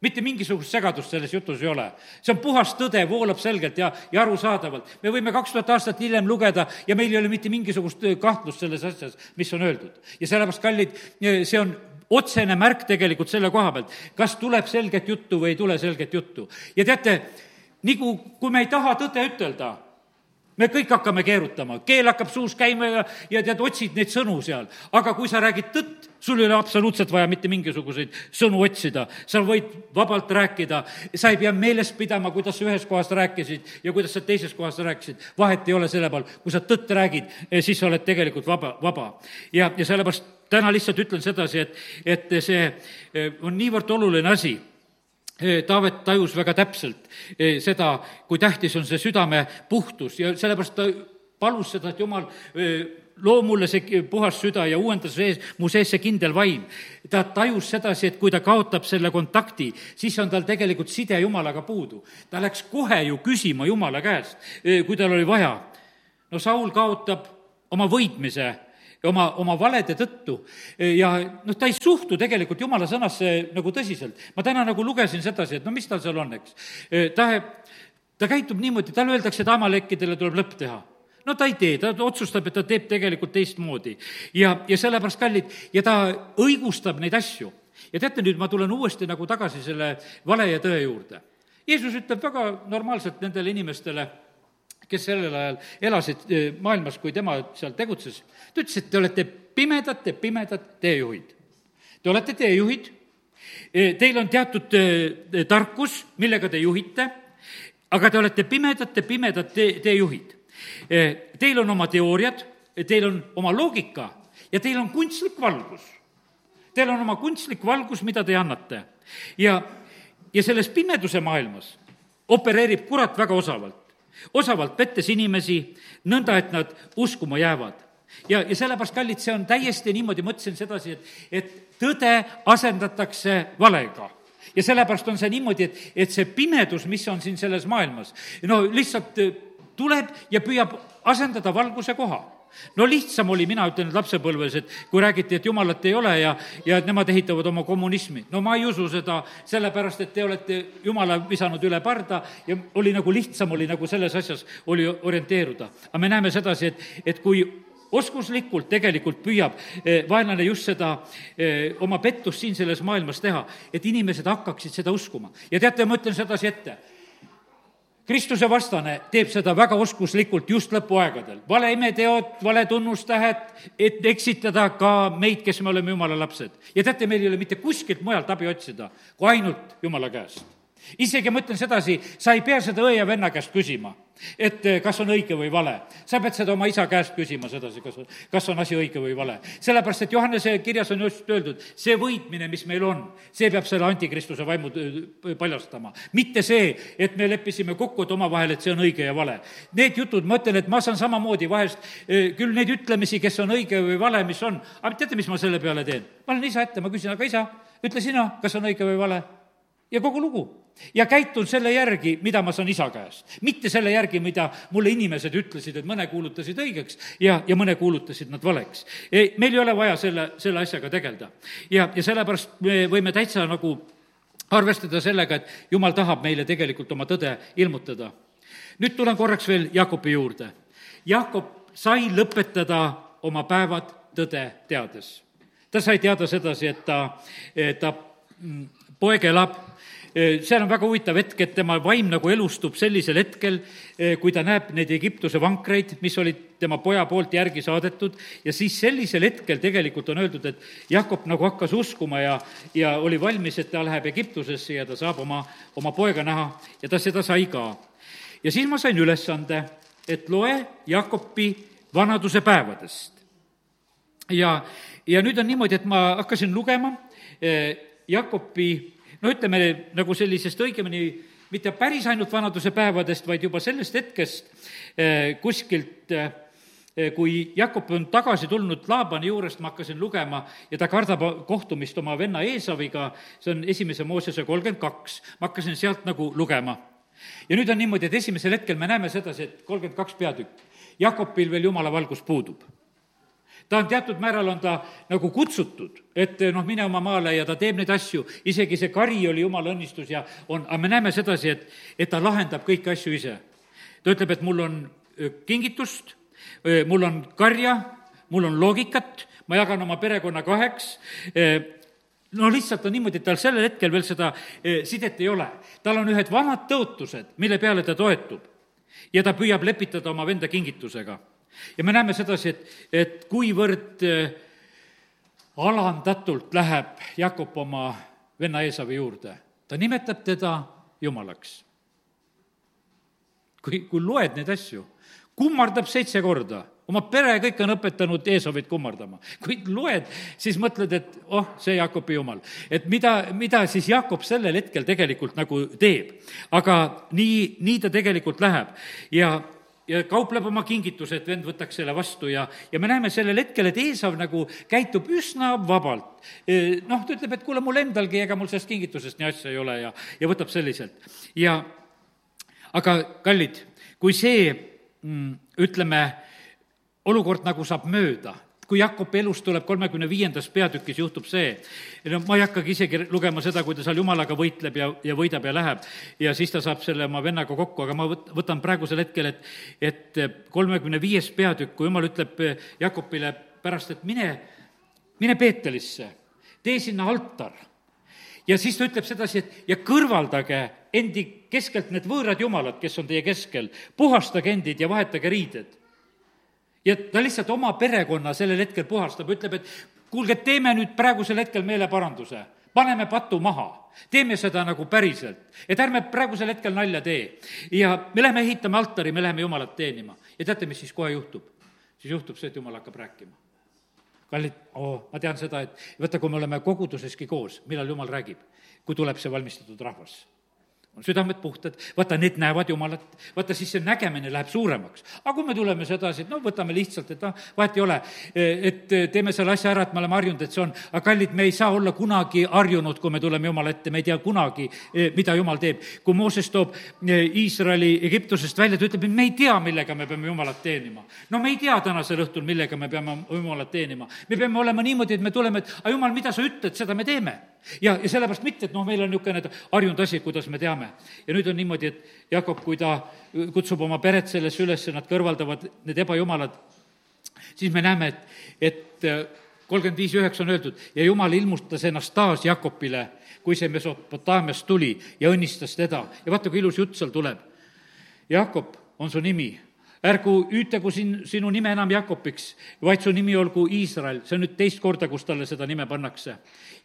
mitte mingisugust segadust selles jutus ei ole. see on puhas tõde, voolab selgelt ja, ja arusaadavalt. me võime kaks tuhat aastat hiljem lugeda ja meil ei ole mitte mingisugust kahtlust selles asjas, mis on öeldud. ja sellepärast, kallid, see on otsene märk tegelikult selle koha pealt, kas tuleb selget juttu või ei tule selget juttu. ja teate, nagu, kui me ei taha tõde ütelda, me kõik hakkame keerutama, keel hakkab suus käima ja, ja tead, otsid neid sõnu seal. aga kui sa räägid tõtt, sul ei ole absoluutselt vaja mitte mingisuguseid sõnu otsida, sa võid vabalt rääkida, sa ei pea meeles pidama, kuidas sa ühes kohas rääkisid ja kuidas sa teises kohas rääkisid, vahet ei ole selle peal, kui sa tõtt räägid, eh, siis sa oled tegelikult vaba, vaba. ja, ja sellepärast täna lihtsalt ütlen sedasi, et, et see eh, on niivõrd oluline asi eh, Taavet tajus väga täpselt seda, kui tähtis on see südame puhtus ja sellepärast ta palus seda, et jumal loo mulle see puhas süda ja uuenda sees, mu sees see kindel vaim. ta tajus sedasi, et kui ta kaotab selle kontakti, siis on tal tegelikult side Jumalaga puudu. ta läks kohe ju küsima Jumala käest, kui tal oli vaja. no Saul kaotab oma võitmise oma, oma valede tõttu ja noh, ta ei suhtu tegelikult jumala sõnasse nagu tõsiselt. ma täna nagu lugesin sedasi, et no mis tal seal on, eks. ta, ta käitub niimoodi, talle öeldakse, et amalekkidele tuleb lõpp teha no ta ei tee, ta otsustab, et ta teeb tegelikult teistmoodi. ja, ja sellepärast, kallid, ja ta õigustab neid asju. ja teate, nüüd ma tulen uuesti nagu tagasi selle vale ja tõe juurde. Jeesus ütleb väga normaalselt nendele inimestele, kes sellel ajal elasid eh, maailmas, kui tema seal tegutses, ta ütles, et te olete pimedate, pimedad teejuhid. Te olete teejuhid, eh, teil on teatud eh, tarkus, millega te juhite, aga te olete pimedate, pimedad tee, teejuhid teil on oma teooriad, teil on oma loogika ja teil on kunstlik valgus. Teil on oma kunstlik valgus, mida te annate. ja, ja selles pimeduse maailmas opereerib kurat väga osavalt. Osavalt pettes inimesi, nõnda et nad uskuma jäävad. ja, ja sellepärast, kallid, see on täiesti niimoodi, mõtlesin sedasi, et, et tõde asendatakse valega ja sellepärast on see niimoodi, et, et see pimedus, mis on siin selles maailmas, no lihtsalt äh, tuleb ja püüab asendada valguse koha no lihtsam oli, mina ütlen lapsepõlves, et kui räägiti, et jumalat ei ole ja, ja et nemad ehitavad oma kommunismi. no ma ei usu seda, sellepärast et te olete jumala visanud üle parda ja oli nagu lihtsam oli nagu selles asjas, oli orienteeruda. aga me näeme sedasi, et, et kui oskuslikult tegelikult püüab eh, vaenlane just seda eh, oma pettust siin selles maailmas teha, et inimesed hakkaksid seda uskuma. ja teate, ma ütlen sedasi ette, Kristuse vastane teeb seda väga oskuslikult just lõpuaegadel. vale imeteod, vale tunnustähed, et eksitada ka meid, kes me oleme jumala lapsed. ja teate, meil ei ole mitte kuskilt mujalt abi otsida, kui ainult jumala käest isegi ma ütlen sedasi, sa ei pea seda õe ja venna käest küsima, et eh, kas on õige või vale. sa pead seda oma isa käest küsima sedasi, kas, kas on asi õige või vale. sellepärast, et Johannese kirjas on just öeldud, see võitmine, mis meil on, see peab selle antikristuse vaimu eh, paljastama. mitte see, et me leppisime kokku, et omavahel, et see on õige ja vale. Need jutud, ma ütlen, et ma saan samamoodi vahest eh, küll neid ütlemisi, kes on õige või vale, mis on, aga teate, mis ma selle peale teen? ma olen isa ette, ma küsin, aga isa, ütle sina, kas on õige või vale ja kogu lugu. ja käitun selle järgi, mida ma saan isa käest. mitte selle järgi, mida mulle inimesed ütlesid, et mõne kuulutasid õigeks ja, ja mõne kuulutasid nad valeks. meil ei ole vaja selle, selle asjaga tegeleda. ja, ja sellepärast me võime täitsa nagu arvestada sellega, et jumal tahab meile tegelikult oma tõde ilmutada. nüüd tulen korraks veel Jakobi juurde. Jakob sai lõpetada oma päevad tõde teades. ta sai teada sedasi, et ta, ta mm, poeg elab seal on väga huvitav hetk, et tema vaim nagu elustub sellisel hetkel, kui ta näeb neid Egiptuse vankreid, mis olid tema poja poolt järgi saadetud, ja siis sellisel hetkel tegelikult on öeldud, et Jakob nagu hakkas uskuma ja, ja oli valmis, et ta läheb Egiptusesse ja ta saab oma, oma poega näha ja ta seda sai ka. ja siis ma sain ülesande, et loe Jakobi vanaduse päevadest. ja, ja nüüd on niimoodi, et ma hakkasin lugema Jakobi no ütleme, nagu sellisest õigemini mitte päris ainult vanaduse päevadest, vaid juba sellest hetkest eh, kuskilt eh, kui Jakob on tagasi tulnud Laabani juurest, ma hakkasin lugema ja ta kardab kohtumist oma venna Eesaviga, see on esimese Moosese kolmkümmend kaks, ma hakkasin sealt nagu lugema. ja nüüd on niimoodi, et esimesel hetkel me näeme sedasi, et kolmkümmend kaks peatükk, Jakobil veel jumala valgus puudub ta on teatud määral, on ta nagu kutsutud, et noh, mine oma maale ja ta teeb neid asju, isegi see kari oli jumala õnnistus ja on, aga me näeme sedasi, et, et ta lahendab kõiki asju ise. ta ütleb, et mul on kingitust, mul on karja, mul on loogikat, ma jagan oma perekonna kaheks, no lihtsalt on niimoodi, et tal sellel hetkel veel seda sidet ei ole. tal on ühed vanad tõotused, mille peale ta toetub ja ta püüab lepitada oma venda kingitusega ja me näeme sedasi, et, et kuivõrd äh, alandatult läheb Jakob oma venna Eesavi juurde. ta nimetab teda jumalaks. kui, kui loed neid asju, kummardab seitse korda oma pere kõik on õpetanud Eesovit kummardama. kui loed, siis mõtled, et oh, see Jakobi jumal. et mida, mida siis Jakob sellel hetkel tegelikult nagu teeb. aga nii, nii ta tegelikult läheb ja ja kaupleb oma kingituse, et vend võtaks selle vastu ja, ja me näeme sellel hetkel, et Eesav nagu käitub üsna vabalt. E, noh, ta ütleb, et kuule, mul endalgi, ega mul sellest kingitusest nii asja ei ole ja, ja võtab selliselt. ja aga kallid, kui see, mm, ütleme, olukord nagu saab mööda, kui Jakobi elus tuleb kolmekümne viiendas peatükis juhtub see, no ma ei hakkagi isegi lugema seda, kui ta seal jumalaga võitleb ja, ja võidab ja läheb, ja siis ta saab selle oma vennaga kokku, aga ma võt-, võtan praegusel hetkel, et, et kolmekümne viies peatükk, kui jumal ütleb Jakobile pärast, et mine, mine Peetelisse, tee sinna altar. Ja siis ta ütleb sedasi, et ja kõrvaldage endi keskelt need võõrad jumalad, kes on teie keskel, puhastage endid ja vahetage riided ja ta lihtsalt oma perekonna sellel hetkel puhastab, ütleb, et kuulge, teeme nüüd praegusel hetkel meeleparanduse, paneme patu maha, teeme seda nagu päriselt, et ärme praegusel hetkel nalja tee. ja me läheme ehitame altari, me läheme Jumalat teenima ja teate, mis siis kohe juhtub? siis juhtub see, et Jumal hakkab rääkima. kallid oh,, ma tean seda, et vaata, kui me oleme koguduseski koos, millal Jumal räägib, kui tuleb see valmistatud rahvas on südamed puhtad, vaata, need näevad Jumalat, vaata, siis see nägemine läheb suuremaks. aga kui me tuleme sedasi, et noh, võtame lihtsalt, et noh, vahet ei ole, et teeme selle asja ära, et me oleme harjunud, et see on, aga kallid, me ei saa olla kunagi harjunud, kui me tuleme Jumala ette, me ei tea kunagi, mida Jumal teeb. kui Mooses toob Iisraeli Egiptusest välja, ta ütleb, et me ei tea, millega me peame Jumalat teenima. no me ei tea tänasel õhtul, millega me peame Jumalat teenima. me peame olema niimoodi, et me tuleme, et aga Jumal, mida sa ütled, seda me teeme. Ja, ja sellepärast mitte, et noh, meil on niisugune harjunud asi, kuidas me teame ja nüüd on niimoodi, et Jakob, kui ta kutsub oma peret sellesse üles, nad kõrvaldavad need ebajumalad, siis me näeme, et, et äh, kolmkümmend viis üheksa on öeldud ja jumal ilmutas ennast taas Jakobile, kui see Mesopotaamiast tuli ja õnnistas teda. ja vaata, kui ilus jutt seal tuleb. Jakob on su nimi ärgu hüütagu sin-, sinu nime enam Jakobiks, vaid su nimi olgu Iisrael, see on nüüd teist korda, kus talle seda nime pannakse.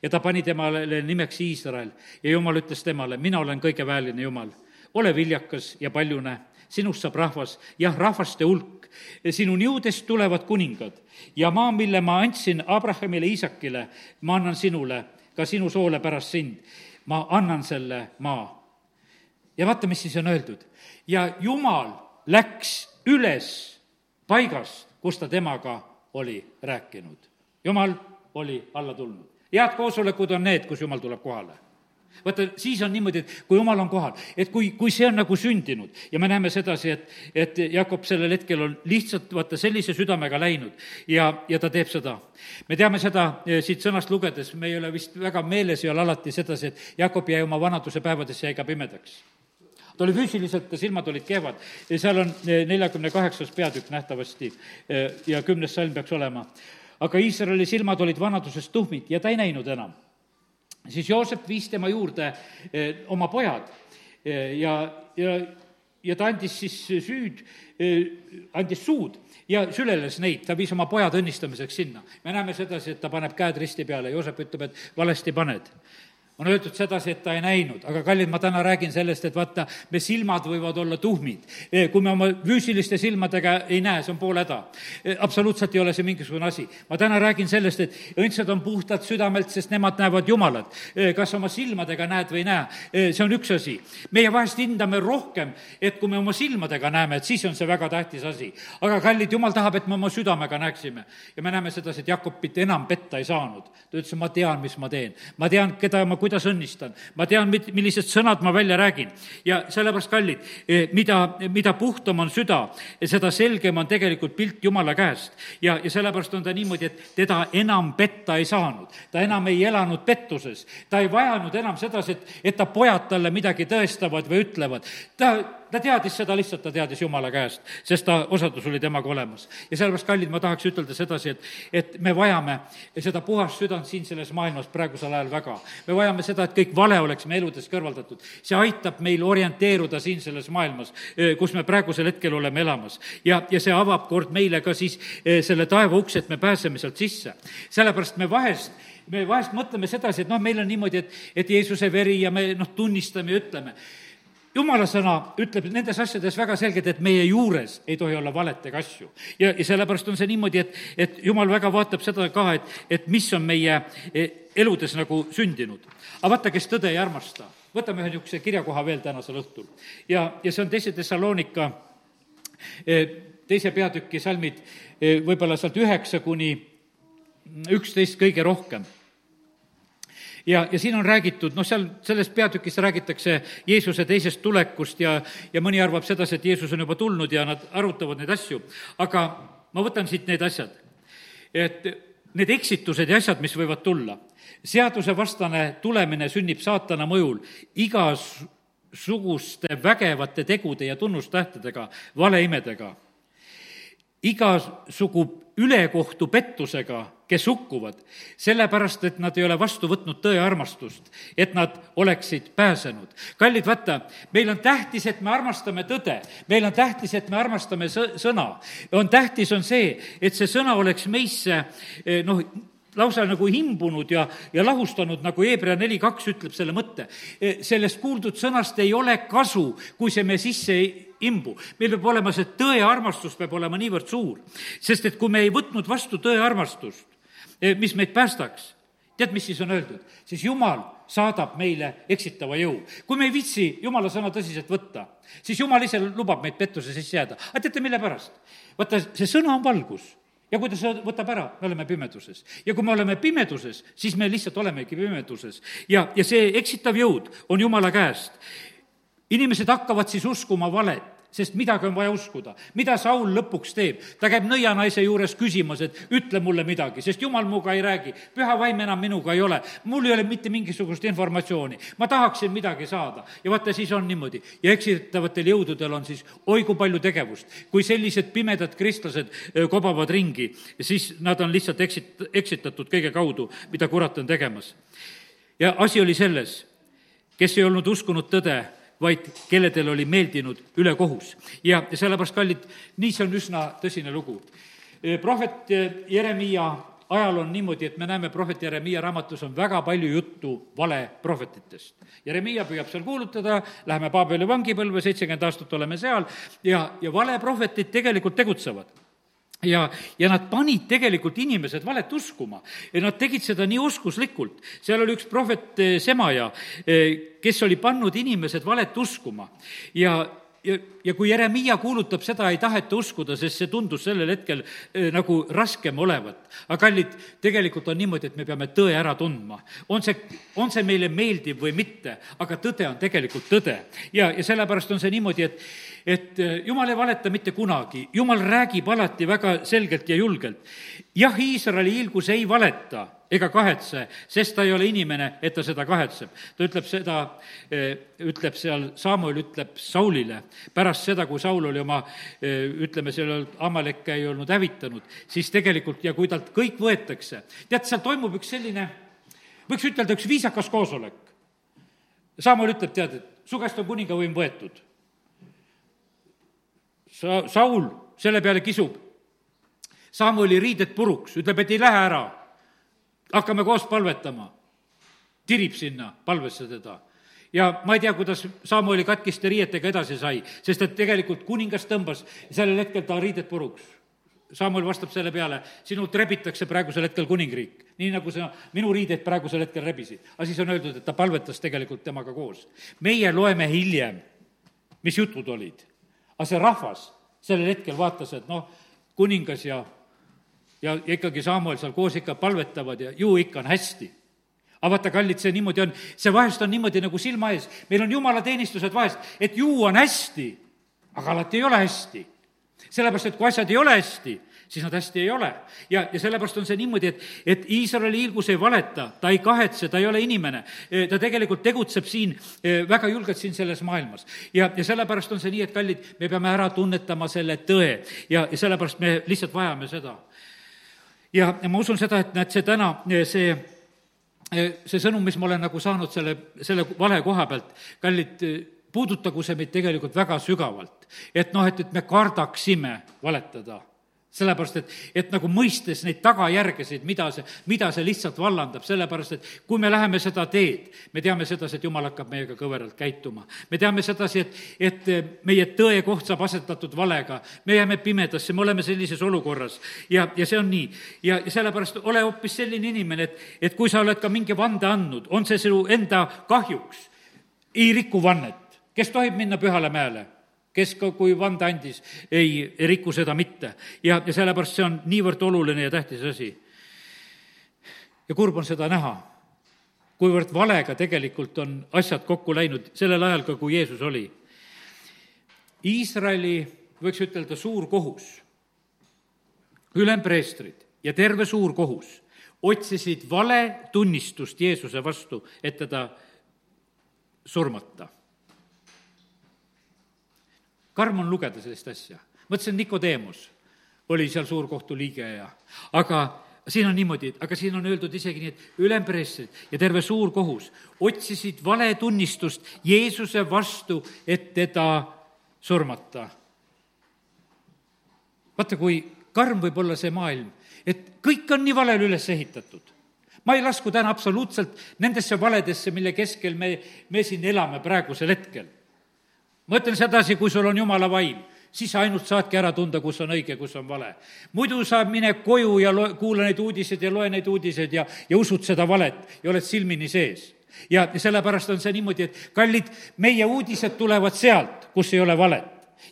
ja ta pani temale nimeks Iisrael ja Jumal ütles temale, mina olen kõigeväeline Jumal, ole viljakas ja paljune, sinust saab rahvas, jah, rahvaste hulk, sinu niudest tulevad kuningad ja maa, mille ma andsin Abrahamile, Iisakile, ma annan sinule, ka sinu soole pärast sind. ma annan selle maa. ja vaata, mis siis on öeldud. ja Jumal läks üles paigast, kus ta temaga oli rääkinud. jumal oli alla tulnud. head koosolekud on need, kus jumal tuleb kohale vaata, siis on niimoodi, et kui jumal on kohal, et kui, kui see on nagu sündinud ja me näeme sedasi, et, et Jakob sellel hetkel on lihtsalt vaata sellise südamega läinud ja, ja ta teeb seda. me teame seda eh, siit sõnast lugedes, me ei ole vist väga meeles ei ole alati sedasi, et Jakob jäi oma vanaduse päevadesse, jäi ka pimedaks ta oli füüsiliselt, ta silmad olid kehvad seal on eh, neljakümne kaheksas peatükk nähtavasti eh, ja kümnes salm peaks olema. aga Iisraeli silmad olid vanadusest tuhmid ja ta ei näinud enam. siis Joosep viis tema juurde eh, oma pojad ja, ja, ja ta andis siis süüd, andis suud ja süleles neid, ta viis oma pojad õnnistamiseks sinna. me näeme sedasi, et ta paneb käed risti peale, Joosep ütleb, et valesti paned on öeldud sedasi, et ta ei näinud, aga kallid, ma täna räägin sellest, et vaata, me silmad võivad olla tuhmid. E, kui me oma füüsiliste silmadega ei näe, see on pool häda. E, absoluutselt ei ole see mingisugune asi. ma täna räägin sellest, et õndsad on puhtad südamelt, sest nemad näevad Jumalat. E, kas oma silmadega näed või ei näe, see on üks asi. meie vahest hindame rohkem, et kui me oma silmadega näeme, et siis on see väga tähtis asi. aga kallid, Jumal tahab, et me oma südamega näeksime. ja me näeme sedasi, et Jakobit enam petta ei saanud. ta ütles, ma tean, mis ma teen. ma tean, keda ma kuidas õnnistan. ma tean, millised sõnad ma välja räägin. ja sellepärast, kallid, eh, mida, mida puhtam on süda, seda selgem on tegelikult pilt Jumala käest. ja, ja sellepärast on ta niimoodi, et teda enam petta ei saanud. ta enam ei elanud pettuses. ta ei vajanud enam sedasi, et, et ta pojad talle midagi tõestavad või ütlevad. ta ta teadis seda lihtsalt, ta teadis Jumala käest, sest ta osadus oli temaga olemas. ja sellepärast, kallid, ma tahaks ütelda sedasi, et, et me vajame seda puhast südant siin selles maailmas praegusel ajal väga. me vajame seda, et kõik vale oleks meie eludest kõrvaldatud. see aitab meil orienteeruda siin selles maailmas, kus me praegusel hetkel oleme elamas. ja, ja see avab kord meile ka siis selle taeva ukse, et me pääseme sealt sisse. sellepärast me vahest me vahest mõtleme sedasi, et noh, meil on niimoodi, et, et Jeesuse veri ja me noh, tunnistame ja ütleme jumala sõna ütleb nendes asjades väga selgelt, et meie juures ei tohi olla valet ega asju. ja, ja sellepärast on see niimoodi, et, et jumal väga vaatab seda ka, et, et mis on meie e, eludes nagu sündinud. aga vaata, kes tõde ei armasta, võtame ühe niisuguse kirjakoha veel tänasel õhtul. ja, ja see on teise Thessalonika e, teise peatüki salmid, e, võib-olla sealt üheksa kuni üksteist kõige rohkem ja, ja siin on räägitud, noh, seal selles peatükis räägitakse Jeesuse teisest tulekust ja, ja mõni arvab sedasi, et Jeesus on juba tulnud ja nad arutavad neid asju. aga ma võtan siit need asjad, et need eksitused ja asjad, mis võivad tulla, seadusevastane tulemine sünnib saatana mõjul igasuguste vägevate tegude ja tunnustähtedega, valeimedega. Igasugu ülekohtu pettusega, kes hukkuvad, sellepärast et nad ei ole vastu võtnud tõe armastust, et nad oleksid pääsenud. kallid, vaata, meil on tähtis, et me armastame tõde, meil on tähtis, et me armastame sõna. on tähtis, on see, et see sõna oleks meisse eh, noh, lausa nagu imbunud ja, ja lahustanud, nagu Hebra neli kaks ütleb selle mõtte. Eh, sellest kuuldud sõnast ei ole kasu, kui see me sisse ei imbu. meil peab olema see tõearmastus peab olema niivõrd suur, sest et kui me ei võtnud vastu tõearmastust, eh, mis meid päästaks, tead, mis siis on öeldud? siis Jumal saadab meile eksitava jõu. kui me ei viitsi jumala sõna tõsiselt võtta, siis jumal ise lubab meid pettuse sisse jääda. aga teate, mille pärast? vaata, see sõna on valgus ja kui ta seda võtab ära, me oleme pimeduses. ja kui me oleme pimeduses, siis me lihtsalt olemegi pimeduses. ja, ja see eksitav jõud on Jumala käest. inimesed hakkavad siis uskuma valet sest midagi on vaja uskuda. mida Saul lõpuks teeb? ta käib nõianaise juures küsimas, et ütle mulle midagi, sest jumal minuga ei räägi, püha vaim enam minuga ei ole, mul ei ole mitte mingisugust informatsiooni, ma tahaksin midagi saada. ja vaata, siis on niimoodi. ja eksitavatel jõududel on siis oi kui palju tegevust. kui sellised pimedad kristlased kobavad ringi, siis nad on lihtsalt eksit-, eksitatud kõige kaudu, mida kurat on tegemas. ja asi oli selles, kes ei olnud uskunud tõde, vaid kelledel oli meeldinud ülekohus. ja sellepärast, kallid, nii see on üsna tõsine lugu. prohvet Jeremiia ajal on niimoodi, et me näeme prohvet Jeremiia raamatus on väga palju juttu valeprohvetitest. Jeremiia püüab seal kuulutada, läheme Paabeli vangipõlve, seitsekümmend aastat oleme seal ja, ja valeprohvetid tegelikult tegutsevad ja, ja nad panid tegelikult inimesed valet uskuma ja nad tegid seda nii oskuslikult. seal oli üks prohvet eh, Semaja, eh, kes oli pannud inimesed valet uskuma ja ja, ja kui Jeremiia kuulutab seda, ei taheta uskuda, sest see tundus sellel hetkel äh, nagu raskem olevat. aga kallid, tegelikult on niimoodi, et me peame tõe ära tundma. on see, on see meile meeldiv või mitte, aga tõde on tegelikult tõde. ja, ja sellepärast on see niimoodi, et et äh, jumal ei valeta mitte kunagi, jumal räägib alati väga selgelt ja julgelt. jah, Iisraeli hiilgus ei valeta ega kahetse, sest ta ei ole inimene, et ta seda kahetseb. ta ütleb seda, eh, ütleb seal, Samuel ütleb Saulile, pärast seda, kui Saul oli oma, eh, ütleme, selle Amalekki ei olnud hävitanud, siis tegelikult ja kui talt kõik võetakse, tead, seal toimub üks selline, võiks ütelda, üks viisakas koosolek. Samuel ütleb, tead, et su käest on kuningavõim võetud. Sa-, Saul selle peale kisub Samueli riided puruks, ütleb, et ei lähe ära hakkame koos palvetama. tirib sinna palvesse teda ja ma ei tea, kuidas Samueli katkiste riietega edasi sai, sest et tegelikult kuningas tõmbas sellel hetkel ta riided puruks. Samuel vastab selle peale, sinult rebitakse praegusel hetkel kuningriik, nii nagu sa minu riideid praegusel hetkel rebisid. aga siis on öeldud, et ta palvetas tegelikult temaga koos. meie loeme hiljem, mis jutud olid. Aga see rahvas sellel hetkel vaatas, et noh, kuningas ja ja ikkagi Samuel seal koos ikka palvetavad ja ju ikka on hästi. aga vaata, kallid, see niimoodi on, see vahest on niimoodi nagu silma ees, meil on jumalateenistused vahest, et ju on hästi, aga alati ei ole hästi. sellepärast, et kui asjad ei ole hästi, siis nad hästi ei ole. ja, ja sellepärast on see niimoodi, et, et Iisraeli hiilgus ei valeta, ta ei kahetse, ta ei ole inimene. ta tegelikult tegutseb siin väga julgelt siin selles maailmas. ja, ja sellepärast on see nii, et kallid, me peame ära tunnetama selle tõe ja, ja sellepärast me lihtsalt vajame seda ja, ja ma usun seda, et näed, see täna, see see sõnum, mis ma olen nagu saanud selle, selle vale koha pealt, kallid, puudutagu see meid tegelikult väga sügavalt. et noh, et, et me kardaksime valetada sellepärast, et, et nagu mõistes neid tagajärgesid, mida see, mida see lihtsalt vallandab, sellepärast et kui me läheme seda teed, me teame sedasi, et jumal hakkab meiega kõveralt käituma. me teame sedasi, et, et meie tõekoht saab asetatud valega, me jääme pimedasse, me oleme sellises olukorras. Ja, ja see on nii. ja sellepärast ole hoopis selline inimene, et, et kui sa oled ka mingi vande andnud, on see sinu enda kahjuks, ei riku vannet, kes tohib minna Pühale mäele kes ka, kui vande andis, ei riku seda mitte. ja, ja sellepärast see on niivõrd oluline ja tähtis asi. ja kurb on seda näha, kuivõrd valega tegelikult on asjad kokku läinud sellel ajal ka, kui Jeesus oli. Iisraeli, võiks ütelda, suur kohus, ülempreestrid ja terve suur kohus otsisid vale tunnistust Jeesuse vastu, et teda surmata karm on lugeda sellist asja. mõtlesin, Nikodeemus oli seal suurkohtu liige ja, aga siin on niimoodi, aga siin on öeldud isegi nii, et ülempreestrid ja terve suur kohus otsisid valetunnistust Jeesuse vastu, et teda surmata. vaata, kui karm võib olla see maailm, et kõik on nii valele üles ehitatud ma ei lasku täna absoluutselt nendesse valedesse, mille keskel me, me siin elame praegusel hetkel ma ütlen sedasi, kui sul on jumala vaim, siis sa ainult saadki ära tunda, kus on õige, kus on vale. muidu sa mine koju ja loe, kuula neid uudiseid ja loe neid uudiseid ja, ja usud seda valet ja oled silmini sees ja sellepärast on see niimoodi, et kallid, meie uudised tulevad sealt, kus ei ole valet.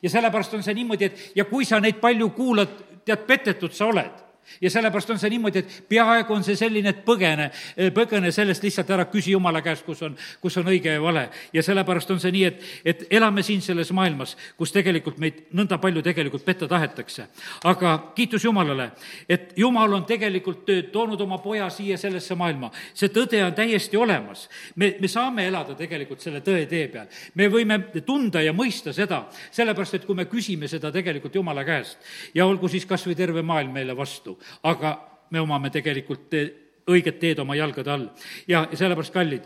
ja sellepärast on see niimoodi, et ja kui sa neid palju kuulad, tead, petetud sa oled ja sellepärast on see niimoodi, et peaaegu on see selline, et põgene, põgene sellest lihtsalt ära, küsi Jumala käest, kus on, kus on õige ja vale. ja sellepärast on see nii, et, et elame siin selles maailmas, kus tegelikult meid nõnda palju tegelikult petta tahetakse. aga kiitus Jumalale, et Jumal on tegelikult toonud oma poja siia sellesse maailma. see tõde on täiesti olemas. me, me saame elada tegelikult selle tõe tee peal. me võime tunda ja mõista seda, sellepärast et kui me küsime seda tegelikult Jumala käest ja olgu siis kas või terve maailm meile vastu, vastu, aga me omame tegelikult te, õiget teed oma jalgade all. ja, sellepärast, kallid,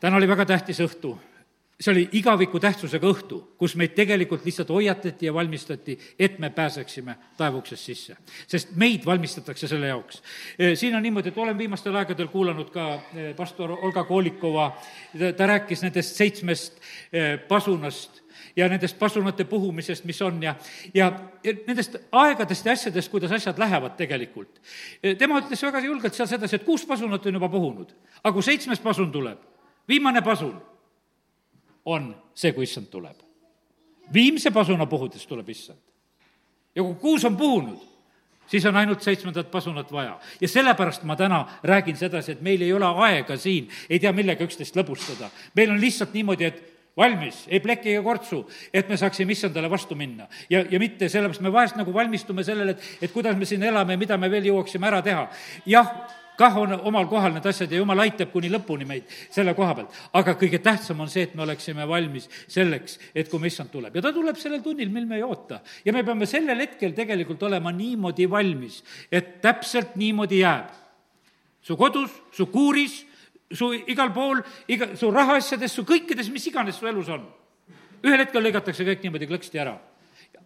täna oli väga tähtis õhtu see oli igaviku tähtsusega õhtu, kus meid tegelikult lihtsalt hoiatati ja valmistati, et me pääseksime taevuksest sisse. sest meid valmistatakse selle jaoks. siin on niimoodi, et olen viimastel aegadel kuulanud ka pastor Olga Kolikova, ta rääkis nendest seitsmest pasunast ja nendest pasunate puhumisest, mis on ja, ja nendest aegadest ja asjadest, kuidas asjad lähevad tegelikult. tema ütles väga julgelt seal sedasi, et kuus pasunat on juba puhunud, aga kui seitsmes pasun tuleb, viimane pasun on see, kui issand tuleb. viimse pasuna puhudes tuleb issand. ja kui kuus on puhunud, siis on ainult seitsmendat pasunat vaja. ja sellepärast ma täna räägin sedasi, et meil ei ole aega siin, ei tea millega üksteist lõbustada. meil on lihtsalt niimoodi, et valmis, ei pleki ega kortsu, et me saaksime issandale vastu minna. ja, ja mitte sellepärast, me vahest nagu valmistume sellele, et, et kuidas me siin elame ja mida me veel jõuaksime ära teha. jah, kah on omal kohal need asjad ja jumal aitab kuni lõpuni meid selle koha pealt. aga kõige tähtsam on see, et me oleksime valmis selleks, et kui me issand tuleb ja ta tuleb sellel tunnil, mil me ei oota. ja me peame sellel hetkel tegelikult olema niimoodi valmis, et täpselt niimoodi jääb. su kodus, su kuuris su igal pool, iga, su rahaasjades, su kõikides, mis iganes su elus on. ühel hetkel lõigatakse kõik niimoodi klõksti ära.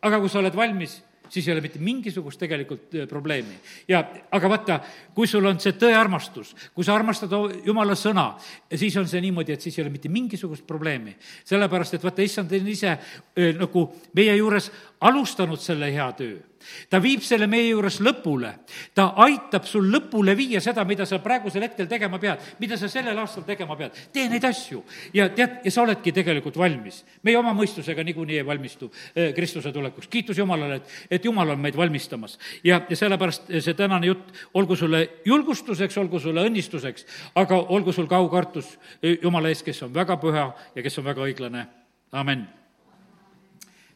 aga kui sa oled valmis, siis ei ole mitte mingisugust tegelikult äh, probleemi. ja aga vaata, kui sul on see tõearmastus, kui sa armastad Jumala sõna, siis on see niimoodi, et siis ei ole mitte mingisugust probleemi. sellepärast, et vaata, issand on ise äh, nagu meie juures alustanud selle hea töö ta viib selle meie juures lõpule, ta aitab sul lõpule viia seda, mida sa praegusel hetkel tegema pead, mida sa sellel aastal tegema pead. tee neid asju ja tead, ja sa oledki tegelikult valmis. meie oma mõistusega niikuinii ei valmistu eh, Kristuse tulekuks. kiitus Jumalale, et, et Jumal on meid valmistamas. ja, ja sellepärast see tänane jutt olgu sulle julgustuseks, olgu sulle õnnistuseks, aga olgu sul ka aukartus eh, Jumala ees, kes on väga püha ja kes on väga õiglane. amin.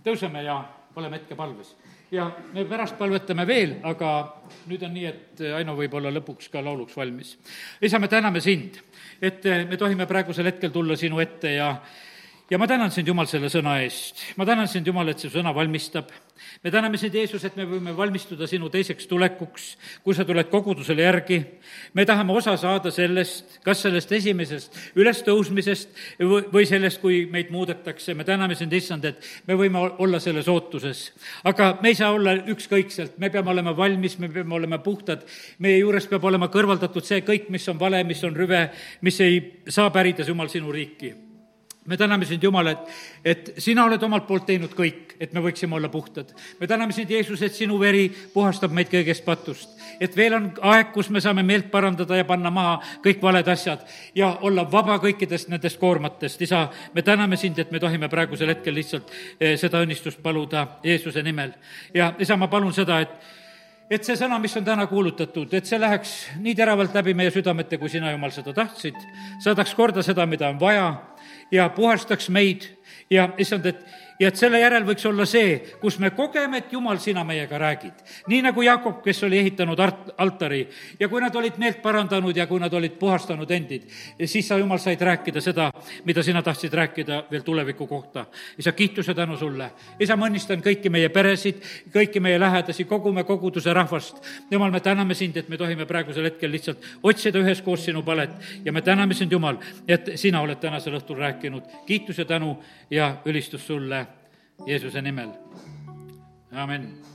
tõuseme ja oleme hetke palves ja me pärast palvetame veel, aga nüüd on nii, et Aino võib olla lõpuks ka lauluks valmis. isa, me täname sind, et me tohime praegusel hetkel tulla sinu ette ja ja ma tänan sind, Jumal, selle sõna eest. ma tänan sind, Jumal, et see sõna valmistab. me täname sind, Jeesus, et me võime valmistuda sinu teiseks tulekuks, kui sa tuled kogudusele järgi. me tahame osa saada sellest, kas sellest esimesest ülestõusmisest või sellest, kui meid muudetakse. me täname sind, issand, et me võime olla selles ootuses. aga me ei saa olla ükskõikselt, me peame olema valmis, me peame olema puhtad. meie juures peab olema kõrvaldatud see kõik, mis on vale, mis on rüve, mis ei saa pärida, Jumal, sinu riiki me täname sind, Jumal, et, et sina oled omalt poolt teinud kõik, et me võiksime olla puhtad. me täname sind, Jeesus, et sinu veri puhastab meid kõigest patust. et veel on aeg, kus me saame meelt parandada ja panna maha kõik valed asjad ja olla vaba kõikidest nendest koormatest. isa, me täname sind, et me tohime praegusel hetkel lihtsalt eh, seda õnnistust paluda Jeesuse nimel. ja isa, ma palun seda, et et see sõna, mis on täna kuulutatud, et see läheks nii teravalt läbi meie südamete, kui sina, Jumal, seda tahtsid, saadaks korda seda, mida on vaja ja puhastaks meid. Ja issand, et ja et selle järel võiks olla see, kus me kogeme, et Jumal, sina meiega räägid. nii nagu Jakob, kes oli ehitanud art-, altari ja kui nad olid meelt parandanud ja kui nad olid puhastanud endid, siis sa, Jumal, said rääkida seda, mida sina tahtsid rääkida veel tuleviku kohta. isa, kiituse tänu sulle. isa, ma õnnistan kõiki meie peresid, kõiki meie lähedasi, kogu me koguduse rahvast. Jumal, me täname sind, et me tohime praegusel hetkel lihtsalt otsida üheskoos sinu palet ja me täname sind, Jumal, et sina oled tänasel õhtul rääkinud. kiitus ja tänu ja ülistus sulle Jeesuse nimel, amin